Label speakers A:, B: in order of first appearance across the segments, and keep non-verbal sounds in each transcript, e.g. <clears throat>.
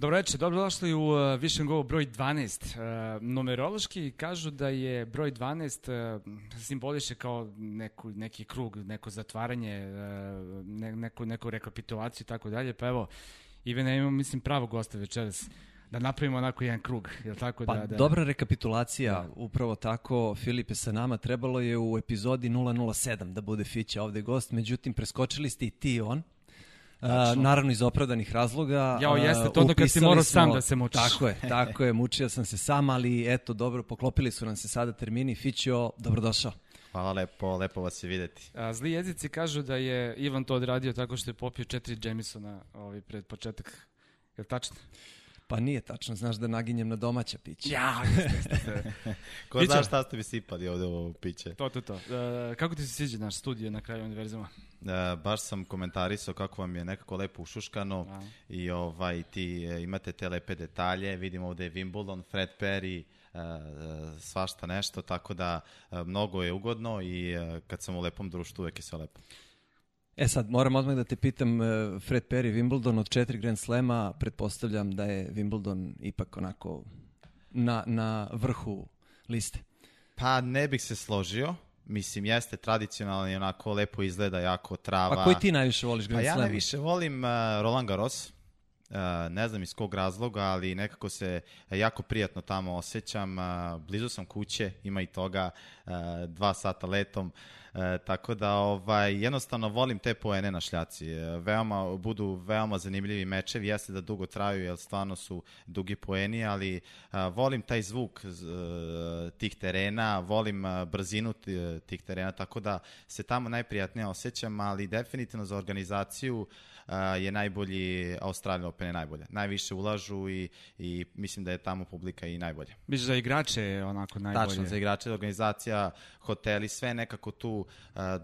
A: Dobro večer, dobrodošli u uh, Vision Go broj 12. Uh, numerološki kažu da je broj 12 uh, simboliše kao neku, neki krug, neko zatvaranje, uh, ne, neku, neku rekapitulaciju i tako dalje, pa evo, Ivena, imamo, mislim, pravo gosta večeras da napravimo onako jedan krug, je tako?
B: Pa
A: da, da...
B: dobra rekapitulacija, da. upravo tako, Filipe sa nama, trebalo je u epizodi 007 da bude Fića ovde gost, međutim preskočili ste i ti i on, Uh, naravno iz opravdanih razloga.
A: Jao, jeste, to onda kad si morao sam da se mučiš.
B: Tako je, tako je, mučio sam se sam, ali eto, dobro, poklopili su nam se sada termini. Fićo, dobrodošao.
C: Hvala lepo, lepo vas je videti.
A: A, zli jezici kažu da je Ivan to odradio tako što je popio četiri Jamesona ovaj, pred početak. Je li tačno?
B: Pa nije tačno, znaš da naginjem na domaća pića.
A: Ja, jeste, jeste. <laughs>
C: Ko zna šta ste mi sipali ovde u piće?
A: To, to, to. E, kako ti se sviđa naš studio na kraju univerzuma?
C: E, baš sam komentarisao kako vam je nekako lepo ušuškano A. i ovaj, ti e, imate te lepe detalje. Vidimo ovde je Wimbledon, Fred Perry, e, svašta nešto, tako da e, mnogo je ugodno i e, kad sam u lepom društvu uvek je sve lepo.
B: E sad, moram odmah da te pitam, e, Fred Perry, Wimbledon od četiri Grand Slema, pretpostavljam da je Wimbledon ipak onako na, na vrhu liste.
C: Pa ne bih se složio, mislim, jeste tradicionalno i onako lepo izgleda, jako trava.
B: A koji ti najviše voliš Grand
C: Slam?
B: Pa
C: ja najviše volim uh, Roland Garros, ne znam iz kog razloga, ali nekako se jako prijatno tamo osjećam. Uh, blizu sam kuće, ima i toga, uh, dva sata letom. Tako da ovaj jednostavno volim te poene na šljaci. Veoma budu veoma zanimljivi mečevi. Jeste da dugo traju jer stvarno su dugi poeni, ali volim taj zvuk e, tih terena, volim brzinu tih terena, tako da se tamo najprijatnije osjećam, ali definitivno za organizaciju je najbolji, Australian Open je najbolja. Najviše ulažu i, i mislim da je tamo publika i najbolja.
A: Mislim za igrače onako najbolje.
C: Tačno, za igrače, organizacija, hoteli, sve nekako tu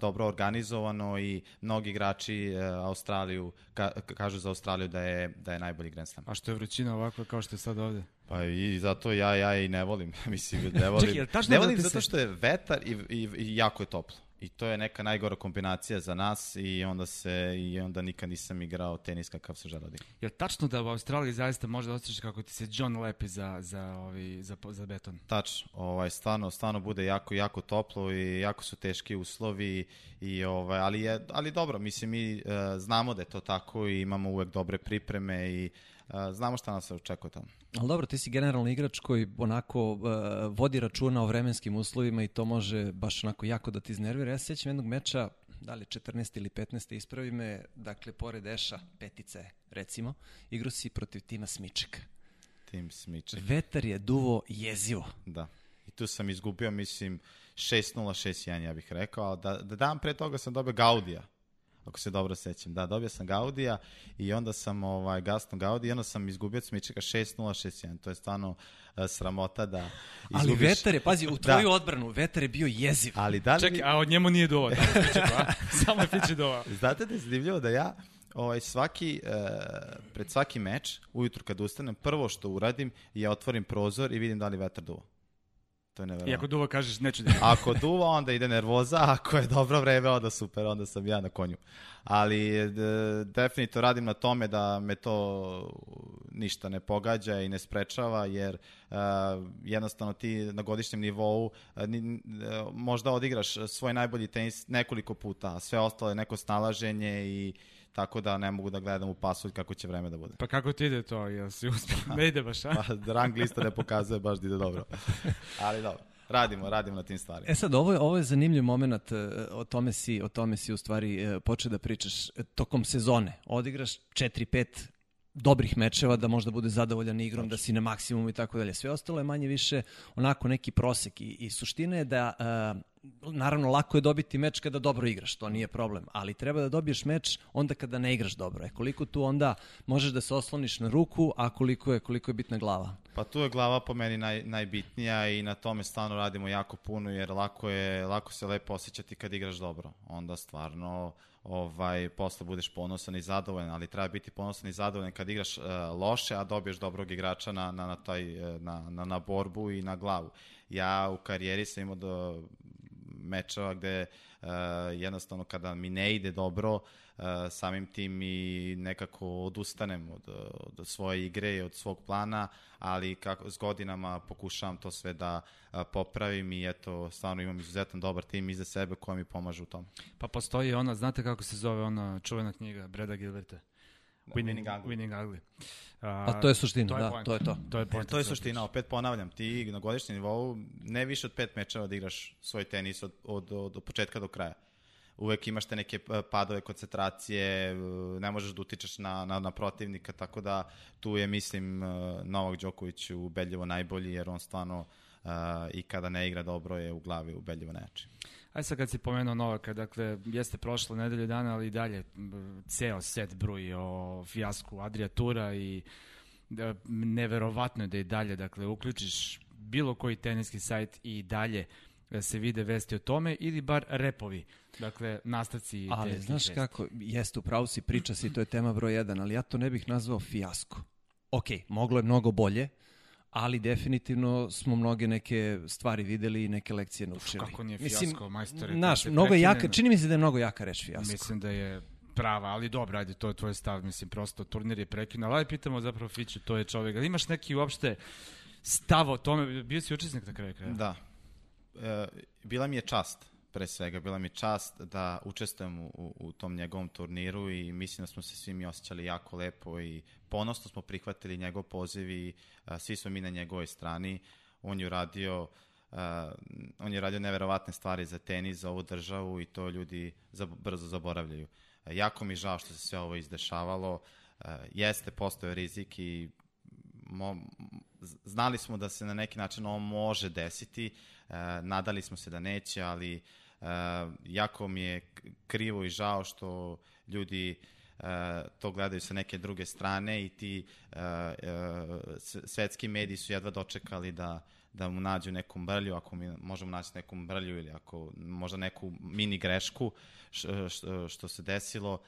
C: dobro organizovano i mnogi igrači Australiju, ka, kažu za Australiju da je, da je najbolji Grand Slam.
A: A što je vrućina ovako kao što je sad ovde?
C: Pa i zato ja ja i ne volim, <laughs> mislim, ne volim. Čekaj, ne volim da zato što je vetar i, i, i jako je toplo. I to je neka najgora kombinacija za nas i onda se i onda nikad nisam igrao tenis kakav se žele da
A: Je tačno da u Australiji zaista može da osjećaš kako ti se John lepi za, za, ovi, za, za beton?
C: Tačno. Ovaj, stvarno, stvarno bude jako, jako toplo i jako su teški uslovi i ovaj, ali, je, ali dobro, mislim mi uh, znamo da je to tako i imamo uvek dobre pripreme i uh, znamo šta nas se očekuje tamo.
B: Ali dobro, ti si generalni igrač koji onako uh, vodi računa o vremenskim uslovima i to može baš onako jako da ti iznervira. Ja se sjećam jednog meča, da li 14. ili 15. ispravi me, dakle, pored Eša, petice, recimo, igrao si protiv tima Smičeka.
C: Tim Smiček.
B: Vetar je duvo jezivo.
C: Da. I tu sam izgubio, mislim, 6-0, 6-1, ja bih rekao. Da, da dan pre toga sam dobio Gaudija ako se dobro sećam. Da, dobio sam Gaudija i onda sam ovaj, Gaston Gaudi i onda sam izgubio Cmičeka 6-0, 6-1. To je stvarno uh, sramota da
B: izgubiš. Ali vetar je, pazi, u tvoju da. odbranu, vetar je bio jeziv.
C: Ali da li...
A: Čekaj, a od njemu nije dovoljno. <laughs> Samo je Fiće dova.
C: Znate da je zanimljivo da ja ovaj, svaki, uh, pred svaki meč, ujutru kad ustanem, prvo što uradim je otvorim prozor i vidim da li vetar duva. To je neverovatno.
A: I ako duva kažeš neću da... <laughs>
C: ako duva, onda ide nervoza, ako je dobro vreme, onda super, onda sam ja na konju. Ali de, definitivno radim na tome da me to ništa ne pogađa i ne sprečava, jer uh, jednostavno ti na godišnjem nivou uh, ni, uh, možda odigraš svoj najbolji tenis nekoliko puta, a sve ostalo je neko snalaženje i tako da ne mogu da gledam u pasulj kako će vreme da bude.
A: Pa kako ti ide to? Jel si uspio? <laughs> Ne ide baš, a?
C: Pa rang lista ne pokazuje baš da ide dobro. <laughs> Ali dobro. Radimo, radimo na tim stvarima.
B: E sad, ovo je, ovo je zanimljiv moment, e, o tome si, o tome si u stvari e, počeo da pričaš e, tokom sezone. Odigraš 4-5 dobrih mečeva da možda bude zadovoljan igrom, da si na maksimumu i tako dalje. Sve ostalo je manje više onako neki prosek i, i suština je da uh, naravno lako je dobiti meč kada dobro igraš, to nije problem, ali treba da dobiješ meč onda kada ne igraš dobro. E koliko tu onda možeš da se osloniš na ruku, a koliko je koliko je bitna glava?
C: Pa tu je glava po meni naj, najbitnija i na tome stvarno radimo jako puno jer lako je lako se lepo osjećati kad igraš dobro. Onda stvarno ovaj, posle budeš ponosan i zadovoljan, ali treba biti ponosan i zadovoljan kad igraš uh, loše, a dobiješ dobrog igrača na, na, na, taj, e, na, na, na borbu i na glavu. Ja u karijeri sam imao do mečeva gde uh, jednostavno kada mi ne ide dobro, uh, samim tim i nekako odustanem od, od svoje igre i od svog plana, ali kako, s godinama pokušavam to sve da uh, popravim i eto, stvarno imam izuzetan dobar tim iza sebe koji mi pomaže u tom.
A: Pa postoji ona, znate kako se zove ona čuvena knjiga Breda Gilberta?
C: Winning, Winning Ugly.
A: Winning Ugly.
B: A to je suština,
A: to je
B: da,
A: point.
B: to je to.
A: To je, point
C: To je suština, opet ponavljam, ti na godišnjem nivou ne više od pet mečeva da igraš svoj tenis od, od, od, od početka do kraja. Uvek imaš te neke eh, padove koncentracije, eh, ne možeš da utičeš na, na, na protivnika, tako da tu je, mislim, eh, Novak Đoković ubedljivo najbolji, jer on stvarno uh, i kada ne igra dobro je u glavi ubedljivo najjači.
A: Aj sad kad si pomenuo Novaka, dakle, jeste prošlo nedelju dana, ali i dalje ceo set bruji o fijasku Adria Tura i da, neverovatno je da i dalje, dakle, uključiš bilo koji teniski sajt i dalje da se vide vesti o tome ili bar repovi, dakle, nastavci
B: Ali znaš
A: vesti.
B: kako, jeste, upravo si, priča si, to je tema broj jedan, ali ja to ne bih nazvao fijasko. Ok, moglo je mnogo bolje, ali definitivno smo mnoge neke stvari videli i neke lekcije naučili.
A: Kako nije fijasko, majstore, kad
B: Znaš,
A: se
B: mnogo je jaka, čini mi se da je mnogo jaka reč fijasko.
A: Mislim da je prava, ali dobro, ajde, to je tvoj stav, mislim, prosto turnir je prekinuo, ali ajde pitamo zapravo Fiću, to je čovek, ali imaš neki uopšte stav o tome, bio si učesnik na kraju kraja?
C: Da. E, bila mi je čast, pre svega, bila mi čast da učestvujem u, u, tom njegovom turniru i mislim da smo se svi mi osjećali jako lepo i ponosno smo prihvatili njegov poziv i a, svi smo mi na njegovoj strani. On je uradio a, on je radio neverovatne stvari za tenis, za ovu državu i to ljudi za, brzo zaboravljaju. A, jako mi žao što se sve ovo izdešavalo. A, jeste, postoje rizik i mo, znali smo da se na neki način ovo može desiti, e, nadali smo se da neće, ali jako mi je krivo i žao što ljudi e, to gledaju sa neke druge strane i ti e, e, s- svetski mediji su jedva dočekali da da mu nađu neku mrlju, ako mi možemo naći neku mrlju ili ako možda neku mini grešku što se desilo,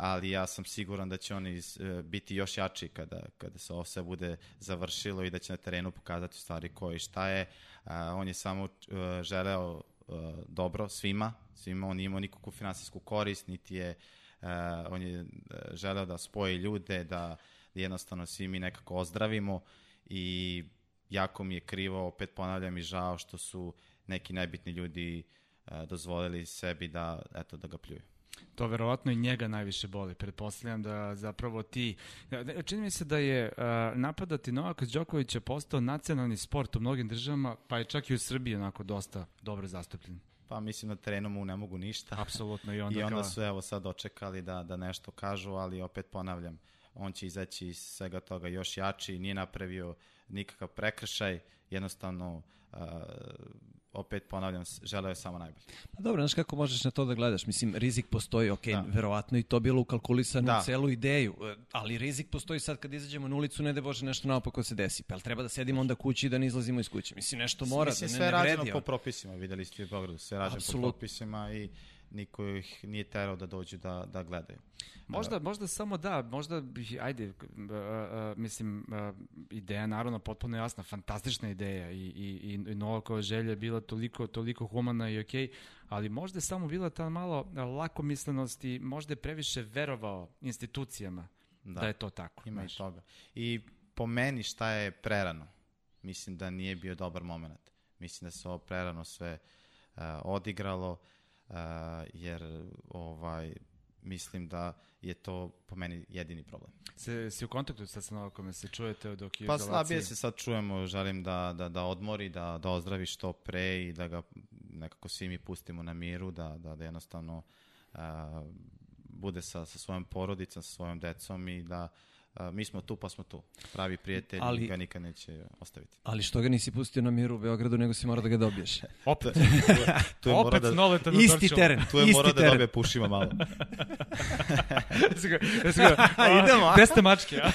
C: ali ja sam siguran da će oni biti još jači kada, kada se ovo sve bude završilo i da će na terenu pokazati stvari ko i šta je. On je samo želeo e, dobro svima, svima, on imao nikakvu finansijsku korist, niti je, e, on je e, želeo da spoji ljude, da jednostavno svi mi nekako ozdravimo i jako mi je krivo, opet ponavljam i žao što su neki najbitni ljudi e, dozvolili sebi da, eto, da ga pljuju.
A: To verovatno i njega najviše boli. Pretpostavljam da zapravo ti... Čini mi se da je napadati Novaka Đokovića postao nacionalni sport u mnogim državama, pa je čak i u Srbiji onako dosta dobro zastupljen.
C: Pa mislim na terenu mu ne mogu ništa.
A: Apsolutno. I onda,
C: I onda
A: kao,
C: su evo sad očekali da, da nešto kažu, ali opet ponavljam, on će izaći iz svega toga još jači, nije napravio nikakav prekršaj, jednostavno uh, opet ponavljam, želeo je samo najbolje.
B: Pa dobro, znaš kako možeš na to da gledaš? Mislim, rizik postoji, ok,
C: Da.
B: verovatno i to bilo ukalkulisano
C: Da.
B: u celu ideju, e, ali rizik postoji sad kad izađemo na ulicu, ne da Bože nešto naopako se desi. Pa treba da sedimo onda kući i da ne izlazimo iz kuće? Mislim, nešto mora
C: Mislim,
B: da ne,
C: sve
B: ne
C: rađeno
B: vredi.
C: po propisima, videli ste u Beogradu, sve rađeno po propisima i niko ih nije terao da dođu da, da gledaju.
A: Možda, možda samo da, možda, bih, ajde, uh, uh, mislim, uh, ideja naravno potpuno jasna, fantastična ideja i, i, i, i Novakova želja je bila toliko, toliko humana i okej, ali možda je samo bila ta malo uh, lakomislenost i možda je previše verovao institucijama da, da je to tako.
C: Ima i
A: znaš.
C: toga. I po meni šta je prerano? Mislim da nije bio dobar moment. Mislim da se ovo prerano sve uh, odigralo, uh, jer ovaj mislim da je to po meni jedini problem.
A: Se, si u kontaktu sad sa Novakom, se čujete dok je
C: Pa slabije se sad čujemo, želim da, da, da odmori, da, da ozdravi što pre i da ga nekako svi mi pustimo na miru, da, da, da jednostavno uh, bude sa, sa svojom porodicom, sa svojom decom i da a, mi smo tu pa smo tu. Pravi prijatelj
B: Ali-
C: ga nikad neće ostaviti.
B: Ali što ga nisi pustio na miru u Beogradu, nego si morao da ga dobiješ. <laughs>
A: Opet,
C: Tu je <laughs>
A: opet
C: morao da,
A: Noleta na
B: Isti teren,
C: tu je
B: isti
C: morao da
B: teren.
C: dobije pušima malo. <laughs>
B: Idemo, a?
A: Bez te mačke, a?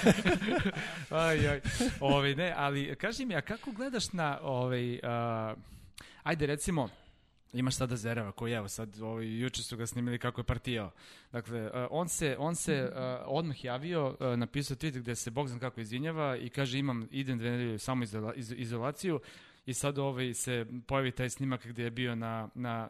A: aj, aj. Ovaj, ne, ali kaži mi, a kako gledaš na, ovaj, a, ajde recimo, imaš sada Zereva koji evo sad ovaj, juče su ga snimili kako je partijao. Dakle, a, on se, on se a, odmah javio, a, napisao tweet gde se Bog zna kako izvinjava i kaže imam, idem dve nedelje samo izola, iz, izolaciju i sad ovaj se pojavi taj snimak gde je bio na, na,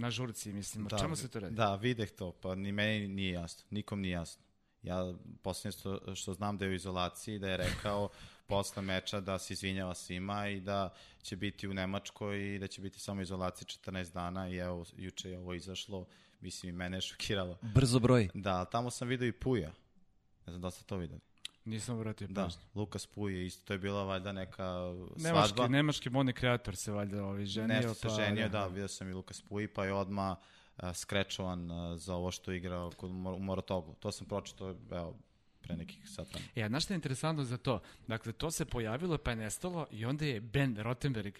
A: na žurci, mislim. O čemu se to radi?
C: Da, videh to, pa ni meni nije jasno, nikom nije jasno. Ja posljednje što, što znam da je u izolaciji, da je rekao posle meča da se izvinjava svima i da će biti u Nemačkoj i da će biti samo u izolaciji 14 dana i evo, juče je ovo izašlo, mislim i mene je šokiralo.
B: Brzo broj.
C: Da, tamo sam vidio i Puja. Ne znam da ste to videli.
A: Nisam vratio
C: Da,
A: pažnju.
C: Lukas Puj je isto, to je bila valjda neka
A: Nemački,
C: svadba.
A: nemački modni kreator se valjda ovaj ženio.
C: Nešto se
A: pa,
C: ženio, da, vidio sam i Lukas Puj, pa je odmah uh, skrečovan uh, za ovo što je igrao kod u Morotogu. To sam pročitao, evo, pre nekih sat vremena.
A: E, a znaš šta je interesantno za to? Dakle, to se pojavilo pa je nestalo i onda je Ben Rottenberg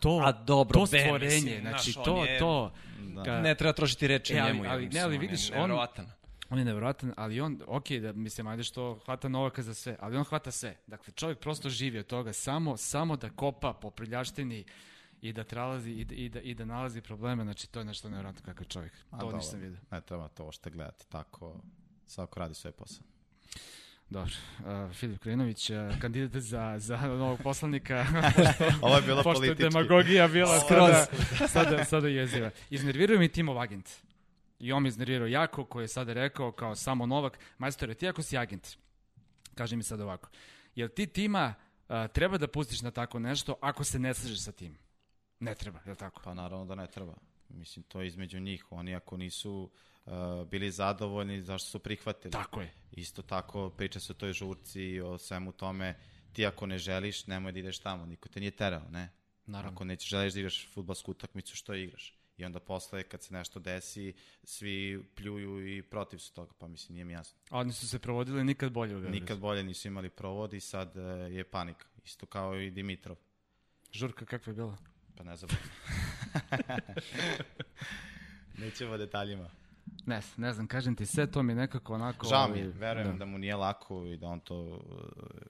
A: to,
B: A dobro,
A: to
B: Ben,
A: stvorenje,
B: mislim,
A: znači
B: znaš, on
A: to,
B: je-
A: to,
C: Da.
A: ka-
B: Ne treba trošiti reči
A: E, ali-
B: njemu. ja
A: ali- ne, ali
B: on je
A: vidiš, on-
B: nevjerovatan.
A: on je nevjerojatan, ali on, ok, da mislim, ajde što hvata Novaka za sve, ali on hvata sve. Dakle, čovjek prosto živi od toga, samo, samo da kopa po prljaštini i da tralazi i da, i da, i da nalazi probleme, znači to je nešto nevjerojatno kakav čovjek.
C: A,
A: to
C: dobro,
A: nisam vidio.
C: Ne treba to što gledati, tako svako radi svoj posao.
A: Dobro, uh, Filip Krinović, uh, kandidat za, za novog poslanika, <laughs>
C: Ovo je bilo
A: pošto
C: politički.
A: demagogija bila
B: Skroz.
A: sada, sada, sada jeziva. Iznerviruje mi Timov agent. I on me iznervirao jako, koji je sada rekao kao samo Novak, majstore, ti ako si agent, kaže mi sad ovako, jel ti tima a, treba da pustiš na tako nešto ako se ne slažeš sa tim? Ne treba, je li tako?
C: Pa naravno da ne treba. Mislim, to je između njih. Oni ako nisu uh, bili zadovoljni, zašto su prihvatili?
A: Tako je.
C: Isto tako priča se o toj žurci, o svemu tome. Ti ako ne želiš, nemoj da ideš tamo. Niko te nije terao, ne?
A: Naravno.
C: Ako nećeš želiš da igraš futbalsku utakmicu, što igraš? I onda posle, kad se nešto desi, svi pljuju i protiv su toga. Pa mislim, nije mi jasno.
A: A oni su se provodili nikad bolje u Beogradu.
C: Nikad bolje nisu imali provod i sad uh, je panika. Isto kao i Dimitrov.
A: Žurka kakva je bila?
C: Pa ne znam. <laughs> Nećemo o detaljima.
A: Ne, ne znam, kažem ti, sve to mi nekako onako...
C: Žao mi je,
A: ovaj,
C: verujem da. mu nije lako i da on to uh,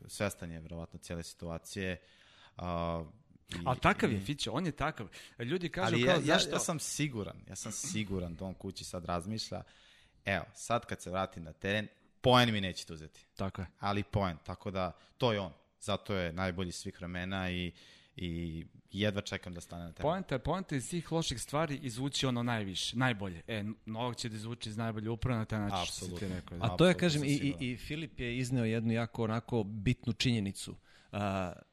C: svestan je verovatno cijele situacije. Uh, i,
A: Ali takav je, Fićo, on je takav. Ljudi kažu
C: Ali
A: kao,
C: ja, ja,
A: zašto?
C: ja sam siguran, ja sam siguran da on kući sad razmišlja, evo, sad kad se vrati na teren, poen mi nećete uzeti.
A: Tako je.
C: Ali poen, tako da to je on. Zato je najbolji svih vremena i, i jedva čekam da stane na teren.
A: Poenta, poenta iz svih loših stvari izvući ono najviše, najbolje. E, Novak će da izvuči iz najbolje upravo na taj način što si ti
C: Apsolutno.
A: rekao.
B: A
A: Da.
B: to je, kažem, i, i, i Filip je izneo jednu jako onako bitnu činjenicu. Uh,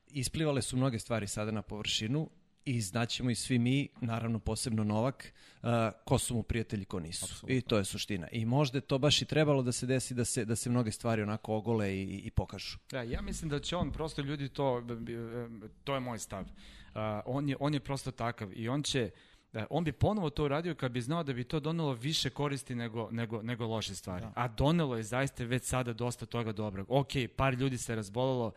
B: isplivale su mnoge stvari sada na površinu i znaćemo i svi mi, naravno posebno Novak, uh, ko su mu prijatelji, ko nisu.
C: Apsolutno.
B: I to je suština. I možda je to baš i trebalo da se desi da se, da se mnoge stvari onako ogole i, i pokažu.
A: Da, ja mislim da će on prosto ljudi to, to je moj stav. Uh, on, je, on je prosto takav i on će, da, on bi ponovo to uradio kad bi znao da bi to donelo više koristi nego, nego, nego loše stvari. A donelo je zaista već sada dosta toga dobrog. Ok, par ljudi se razbolelo,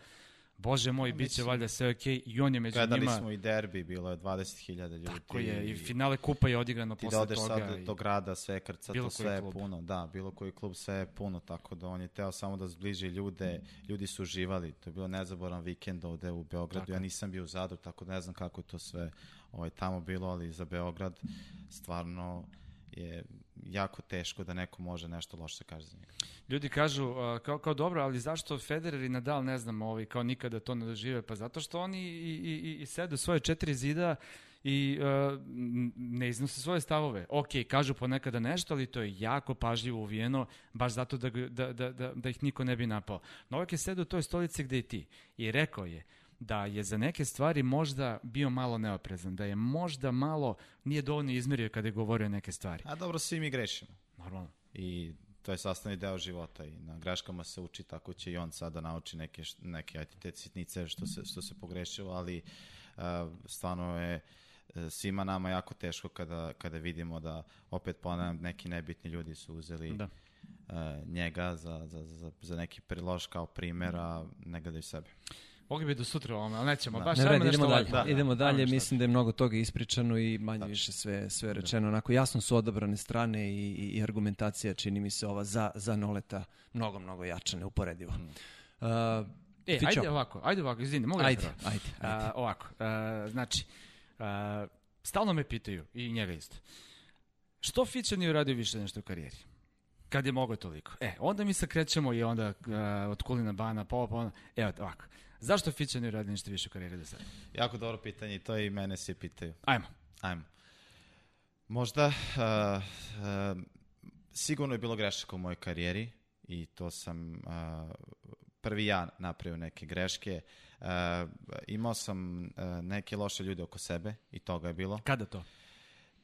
A: Bože moj, bit će valjda sve ok i on je među
C: Gledali
A: njima.
C: smo i derbi, bilo je 20.000 ljudi.
A: Tako je, i finale kupa je odigrano
C: Ti
A: posle
C: da odeš
A: toga.
C: sad
A: i-
C: do grada, sve krca,
A: Bilo
C: to sve je
A: klub.
C: puno. Da, bilo koji klub, sve je puno, tako da on je teo samo da zbliži ljude. Ljudi su uživali, to je bilo nezaboran vikend ovde u Beogradu.
A: Tako
C: ja nisam bio u Zadru, tako da ne znam kako je to sve ovaj, tamo bilo, ali za Beograd stvarno je jako teško da neko može nešto loše da kaže za njega.
A: Ljudi kažu, uh, kao, kao dobro, ali zašto Federer i Nadal, ne znam, ovi, kao nikada to ne dožive? Pa zato što oni i, i, i, i sedu svoje četiri zida i uh, ne iznose svoje stavove. Ok, kažu ponekada nešto, ali to je jako pažljivo uvijeno, baš zato da, da, da, da, da ih niko ne bi napao. Novak je sedao u toj stolici gde i ti i rekao je da je za neke stvari možda bio malo neoprezan, da je možda malo, nije dovoljno izmerio kada je govorio neke stvari.
C: A dobro, svi mi grešimo.
A: Normalno.
C: I to je sastavni deo života i na greškama se uči, tako će i on sada nauči neke, neke ajde, te sitnice što se, što se pogrešilo, ali uh, stvarno je e, svima nama jako teško kada, kada vidimo da, opet ponavljam, neki nebitni ljudi su uzeli
A: Da.
C: e, njega za, za, za, za neki prilož kao primer, a ne gledaju sebe.
A: Mogli bi do sutra ovome, ali nećemo.
C: Da.
A: Baš
B: Ne
A: ajmo
B: idemo dalje.
A: lagano.
B: idemo dalje, mislim da je mnogo toga ispričano i manje više sve, sve rečeno. Onako jasno su odabrane strane i, i, i argumentacija, čini mi se ova za, za Noleta, mnogo, mnogo jača, neuporedivo. Uh,
A: E,
B: Fićo.
A: ajde ovako, ajde ovako, izvini, mogu
B: Ajde,
A: prvo?
B: ajde, ajde.
A: A, ovako, a, znači, a, stalno me pitaju, i njega isto, što Fića nije uradio više nešto u karijeri? Kad je mogao toliko. E, onda mi se krećemo i onda a, od Kulina Bana, pa ovo, pa ono. Evo, ovako. Zašto Fića ne radi ništa više u karijeri do sada?
C: Jako dobro pitanje i to i mene svi pitaju.
A: Ajmo.
C: Ajmo. Možda, uh, uh, sigurno je bilo grešaka u mojoj karijeri i to sam uh, prvi ja napravio neke greške. Uh, imao sam uh, neke loše ljude oko sebe i toga je bilo.
A: Kada to?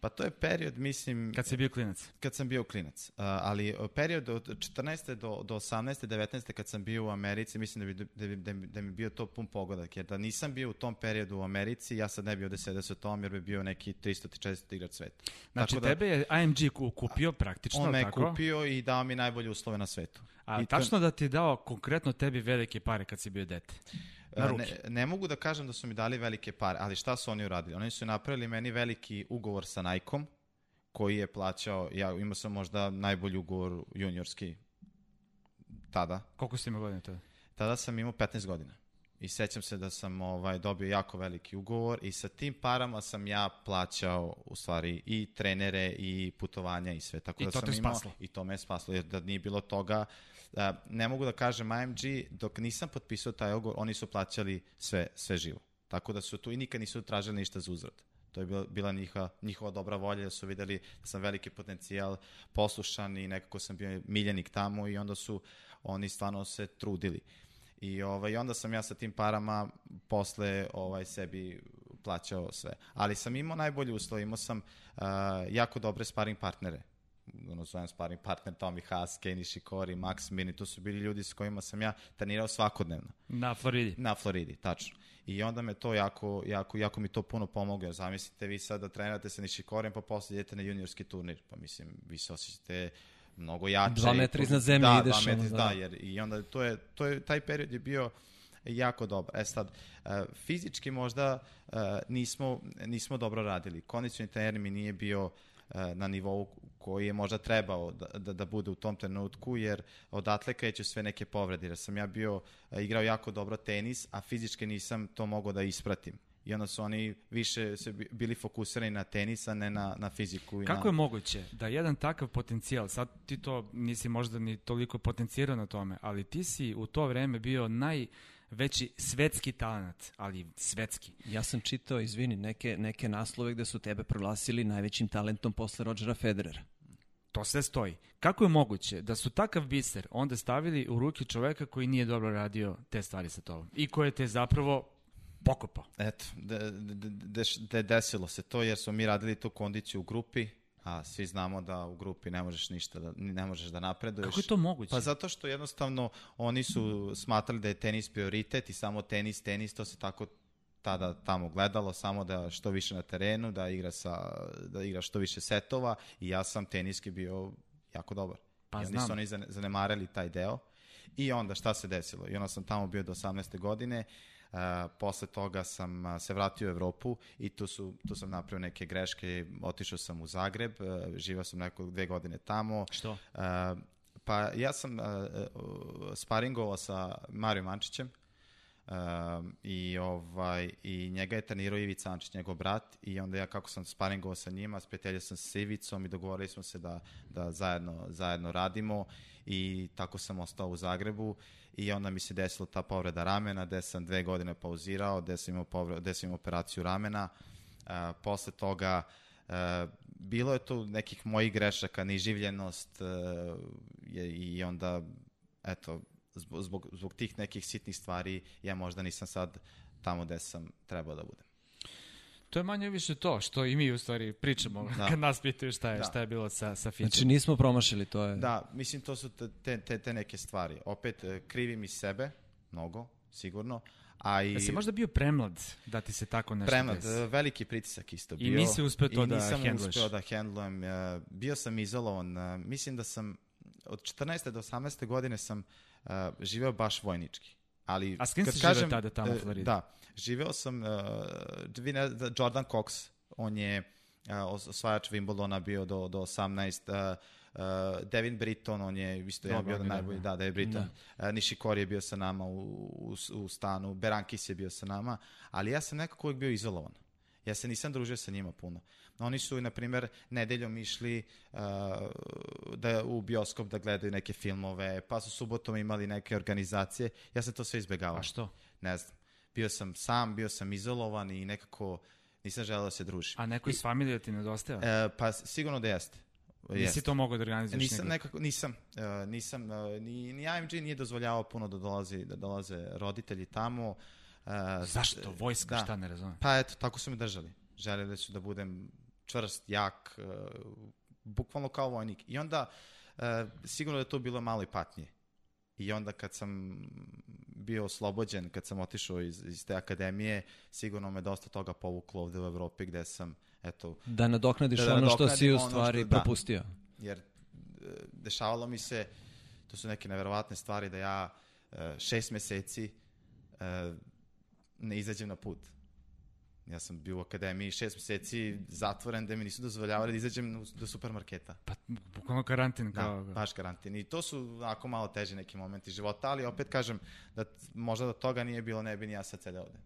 C: Pa to je period, mislim...
A: Kad si bio klinac?
C: Kad sam bio klinac. Ali period od 14. do, do 18. 19. kad sam bio u Americi, mislim da bi, da, bi, da, bi, da mi bio to pun pogodak. Jer da nisam bio u tom periodu u Americi, ja sad ne bi ovde sedeo sa tom, jer bi bio neki 300-400 igrač sveta.
A: Znači,
C: Tako da,
A: tebe je AMG ku- kupio praktično,
C: on me
A: tako?
C: kupio i dao mi najbolje uslove na svetu.
A: A
C: I to-
A: tačno da ti je dao konkretno tebi velike pare kad si bio dete?
C: Ne, ne mogu da kažem da su mi dali velike pare, ali šta su oni uradili? Oni su napravili meni veliki ugovor sa Nike-om, koji je plaćao, ja imao sam možda najbolji ugovor juniorski tada.
A: Koliko si imao godina tada?
C: Tada sam imao 15 godina. I sećam se da sam ovaj dobio jako veliki ugovor i sa tim parama sam ja plaćao u stvari i trenere i putovanja i sve. Tako
A: I
C: da
A: to
C: sam
A: te
C: imao,
A: spaslo.
C: I to me je spaslo, jer da nije bilo toga, a, ne mogu da kažem AMG, dok nisam potpisao taj ugovor, oni su plaćali sve, sve živo. Tako da su tu i nikad nisu tražili ništa za uzvrat. To je bila, bila njihova, njihova dobra volja, da su videli da sam veliki potencijal, poslušan i nekako sam bio miljenik tamo i onda su oni stvarno se trudili. I ovaj, onda sam ja sa tim parama posle ovaj, sebi plaćao sve. Ali sam imao najbolje uslove, imao sam uh, jako dobre sparing partnere. Ono zovem sparing partner Tommy Haas, Kenny Shikori, Max Mini, to su bili ljudi s kojima sam ja trenirao svakodnevno.
A: Na Floridi.
C: Na Floridi, tačno. I onda me to jako, jako, jako mi to puno pomoglo. Zamislite vi sad da trenirate sa Nishikorijem pa posle idete na juniorski turnir. Pa mislim, vi se osjećate mnogo jače.
B: Dva metra iznad zemlje
C: da,
B: ideš,
C: Dva metra,
B: ono,
C: da,
B: da.
C: jer i onda to je, to je, taj period je bio jako dobar. E sad, uh, fizički možda uh, nismo, nismo dobro radili. Kondicioni trener mi nije bio uh, na nivou koji je možda trebao da, da, da bude u tom trenutku, jer odatle kreću sve neke povrede. Jer sam ja bio, uh, igrao jako dobro tenis, a fizički nisam to mogao da ispratim. I onda su oni više se bi- bili fokusirani na tenis, a ne na, na fiziku. I
A: Kako
C: na...
A: je moguće da jedan takav potencijal, sad ti to nisi možda ni toliko potencirao na tome, ali ti si u to vreme bio najveći svetski talent, ali svetski.
B: Ja sam čitao, izvini, neke, neke naslove gde su tebe proglasili najvećim talentom posle Rodgera Federera.
A: To sve stoji. Kako je moguće da su takav biser onda stavili u ruke čoveka koji nije dobro radio te stvari sa tobom i koje te zapravo pokopao?
C: Eto, de, de, de, de, desilo se to jer smo mi radili tu kondiciju u grupi, a svi znamo da u grupi ne možeš ništa, da, ne možeš da napreduješ.
A: Kako je to moguće?
C: Pa zato što jednostavno oni su smatrali da je tenis prioritet i samo tenis, tenis, to se tako tada tamo gledalo, samo da što više na terenu, da igra, sa, da igra što više setova i ja sam teniski bio jako dobar.
A: Pa
C: I
A: znam.
C: su oni zane- zanemarili taj deo. I onda šta se desilo? I onda sam tamo bio do 18. godine, Uh, posle toga sam se vratio u Evropu i tu, su, tu sam napravio neke greške, otišao sam u Zagreb, uh, živao sam neko dve godine tamo.
A: Što?
C: Uh, pa ja sam sparingovao sa Mario Mančićem um, i, ovaj, i njega je trenirao Ivica Ančić, njegov brat i onda ja kako sam sparingovao sa njima, sprijateljio sam se sa Ivicom i dogovorili smo se da, da zajedno, zajedno radimo i tako sam ostao u Zagrebu i onda mi se desila ta povreda ramena gde sam dve godine pauzirao, gde sam imao, povre, gde sam imao operaciju ramena. Uh, posle toga uh, bilo je tu nekih mojih grešaka, neživljenost uh, je, i onda eto, zbog, zbog, zbog tih nekih sitnih stvari ja možda nisam sad tamo gde sam trebao da budem.
A: To je manje više to što i mi u stvari pričamo
C: Da.
A: kad nas pitaju šta je,
C: Da.
A: šta je bilo sa, sa Fićem.
B: Znači nismo promašili, to je...
C: Da, mislim to su te, te, te, neke stvari. Opet eh, krivim i sebe, mnogo, sigurno, a i...
A: Da si možda bio premlad da ti se tako nešto
C: Premlad,
A: desi?
C: eh, veliki pritisak isto
A: I
C: bio.
A: nisi uspeo to
C: I
A: da
C: nisam
A: hendluješ.
C: uspeo da hendlujem. eh, Bio sam izolovan. Mislim da sam od 14. do 18. godine sam živeo baš vojnički. Ali,
A: A s kim si
C: kažem,
A: tada tamo u
C: eh,
A: Floridi?
C: Da, živeo sam, uh, da, Jordan Cox, on je uh, osvajač Wimbledona bio do, do 18, uh, uh, Devin Britton, on je isto
A: Da,
C: jedan bio
A: da,
C: najbolji,
A: da.
C: da, Devin Britton. Uh, Nishikori je bio sa nama u, u, u stanu, Berankis je bio sa nama, ali ja sam nekako uvijek bio izolovan. Ja se nisam družio sa njima puno. Oni su, na primjer, nedeljom išli uh, da, u bioskop da gledaju neke filmove, pa su subotom imali neke organizacije. Ja sam to sve izbegavao.
A: A što?
C: Ne znam. Bio sam sam, bio sam izolovan i nekako nisam želeo da se družim.
A: A neko iz familije ti nedostaje?
C: E, pa sigurno da jeste.
A: Nisi to mogao da organizuješ
C: Nisam nekako, nisam, uh, nisam, uh, ni, ni AMG nije dozvoljavao puno da dolazi, da dolaze roditelji tamo. Uh,
A: Zašto? Vojska,
C: da.
A: šta ne razumem?
C: Pa eto, tako su me držali. Želeli su da budem čvrst, jak, uh, bukvalno kao vojnik. I onda, uh, sigurno da je to bilo malo i patnje. I onda kad sam bio oslobođen, kad sam otišao iz, iz te akademije, sigurno me dosta toga povuklo ovde u Evropi gde sam, eto,
B: Da nadoknadiš
C: Da, da
B: ono što si u
C: ono
B: stvari
C: što- da.
B: propustio.
C: jer e, dešavalo mi se, to su neke neverovatne stvari, da ja e, šest meseci e, ne izađem na put. Ja sam bio u akademiji šest meseci zatvoren da mi nisu dozvoljavali da izađem do supermarketa.
A: Pa, bukvalno karantin
C: Da,
A: kao...
C: baš karantin. I to su onako malo teži neki momenti života, ali opet kažem da možda do toga nije bilo, ne bi ni ja sad sedeo ovde.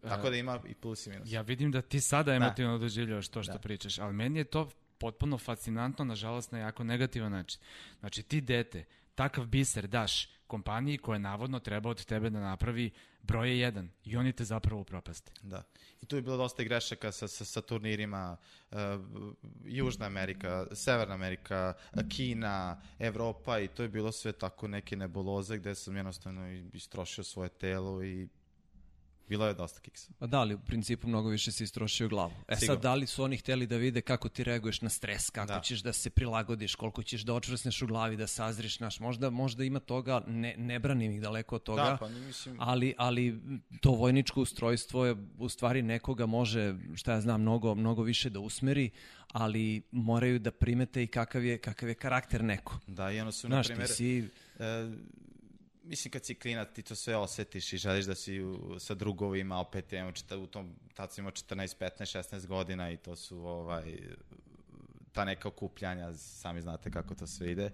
C: Tako da ima i plus i minus.
A: Ja vidim da ti sada emotivno doživljavaš to što
C: Da.
A: pričaš, ali meni je to potpuno fascinantno, nažalost, na jako negativan način. Znači, ti dete, takav biser daš kompaniji koja navodno treba od tebe da napravi broje jedan i oni te zapravo upropaste.
C: Da. I tu je bilo dosta grešaka sa, sa, sa turnirima uh, Južna Amerika, Severna Amerika, Kina, Evropa i to je bilo sve tako neke nebuloze gde sam jednostavno istrošio svoje telo i bilo je dosta kiksa.
B: Pa da, ali u principu mnogo više si istrošio glavu. E
C: Sigurno.
B: sad, da li su oni hteli da vide kako ti reaguješ na stres, kako
C: Da.
B: ćeš da se prilagodiš, koliko ćeš da očvrsneš u glavi, da sazriš, naš, možda, možda ima toga, ne, ne branim ih daleko od toga,
C: Da, pa mislim...
B: ali, ali to vojničko ustrojstvo je u stvari nekoga može, šta ja znam, mnogo, mnogo više da usmeri, ali moraju da primete i kakav je, kakav je karakter neko.
C: Da, i ono su, na primjer,
B: si,
C: e, mislim kad si klinac ti to sve osetiš i želiš da si u, sa drugovima opet imamo čita, u tom tad sam imao 14, 15, 16 godina i to su ovaj ta neka okupljanja sami znate kako to sve ide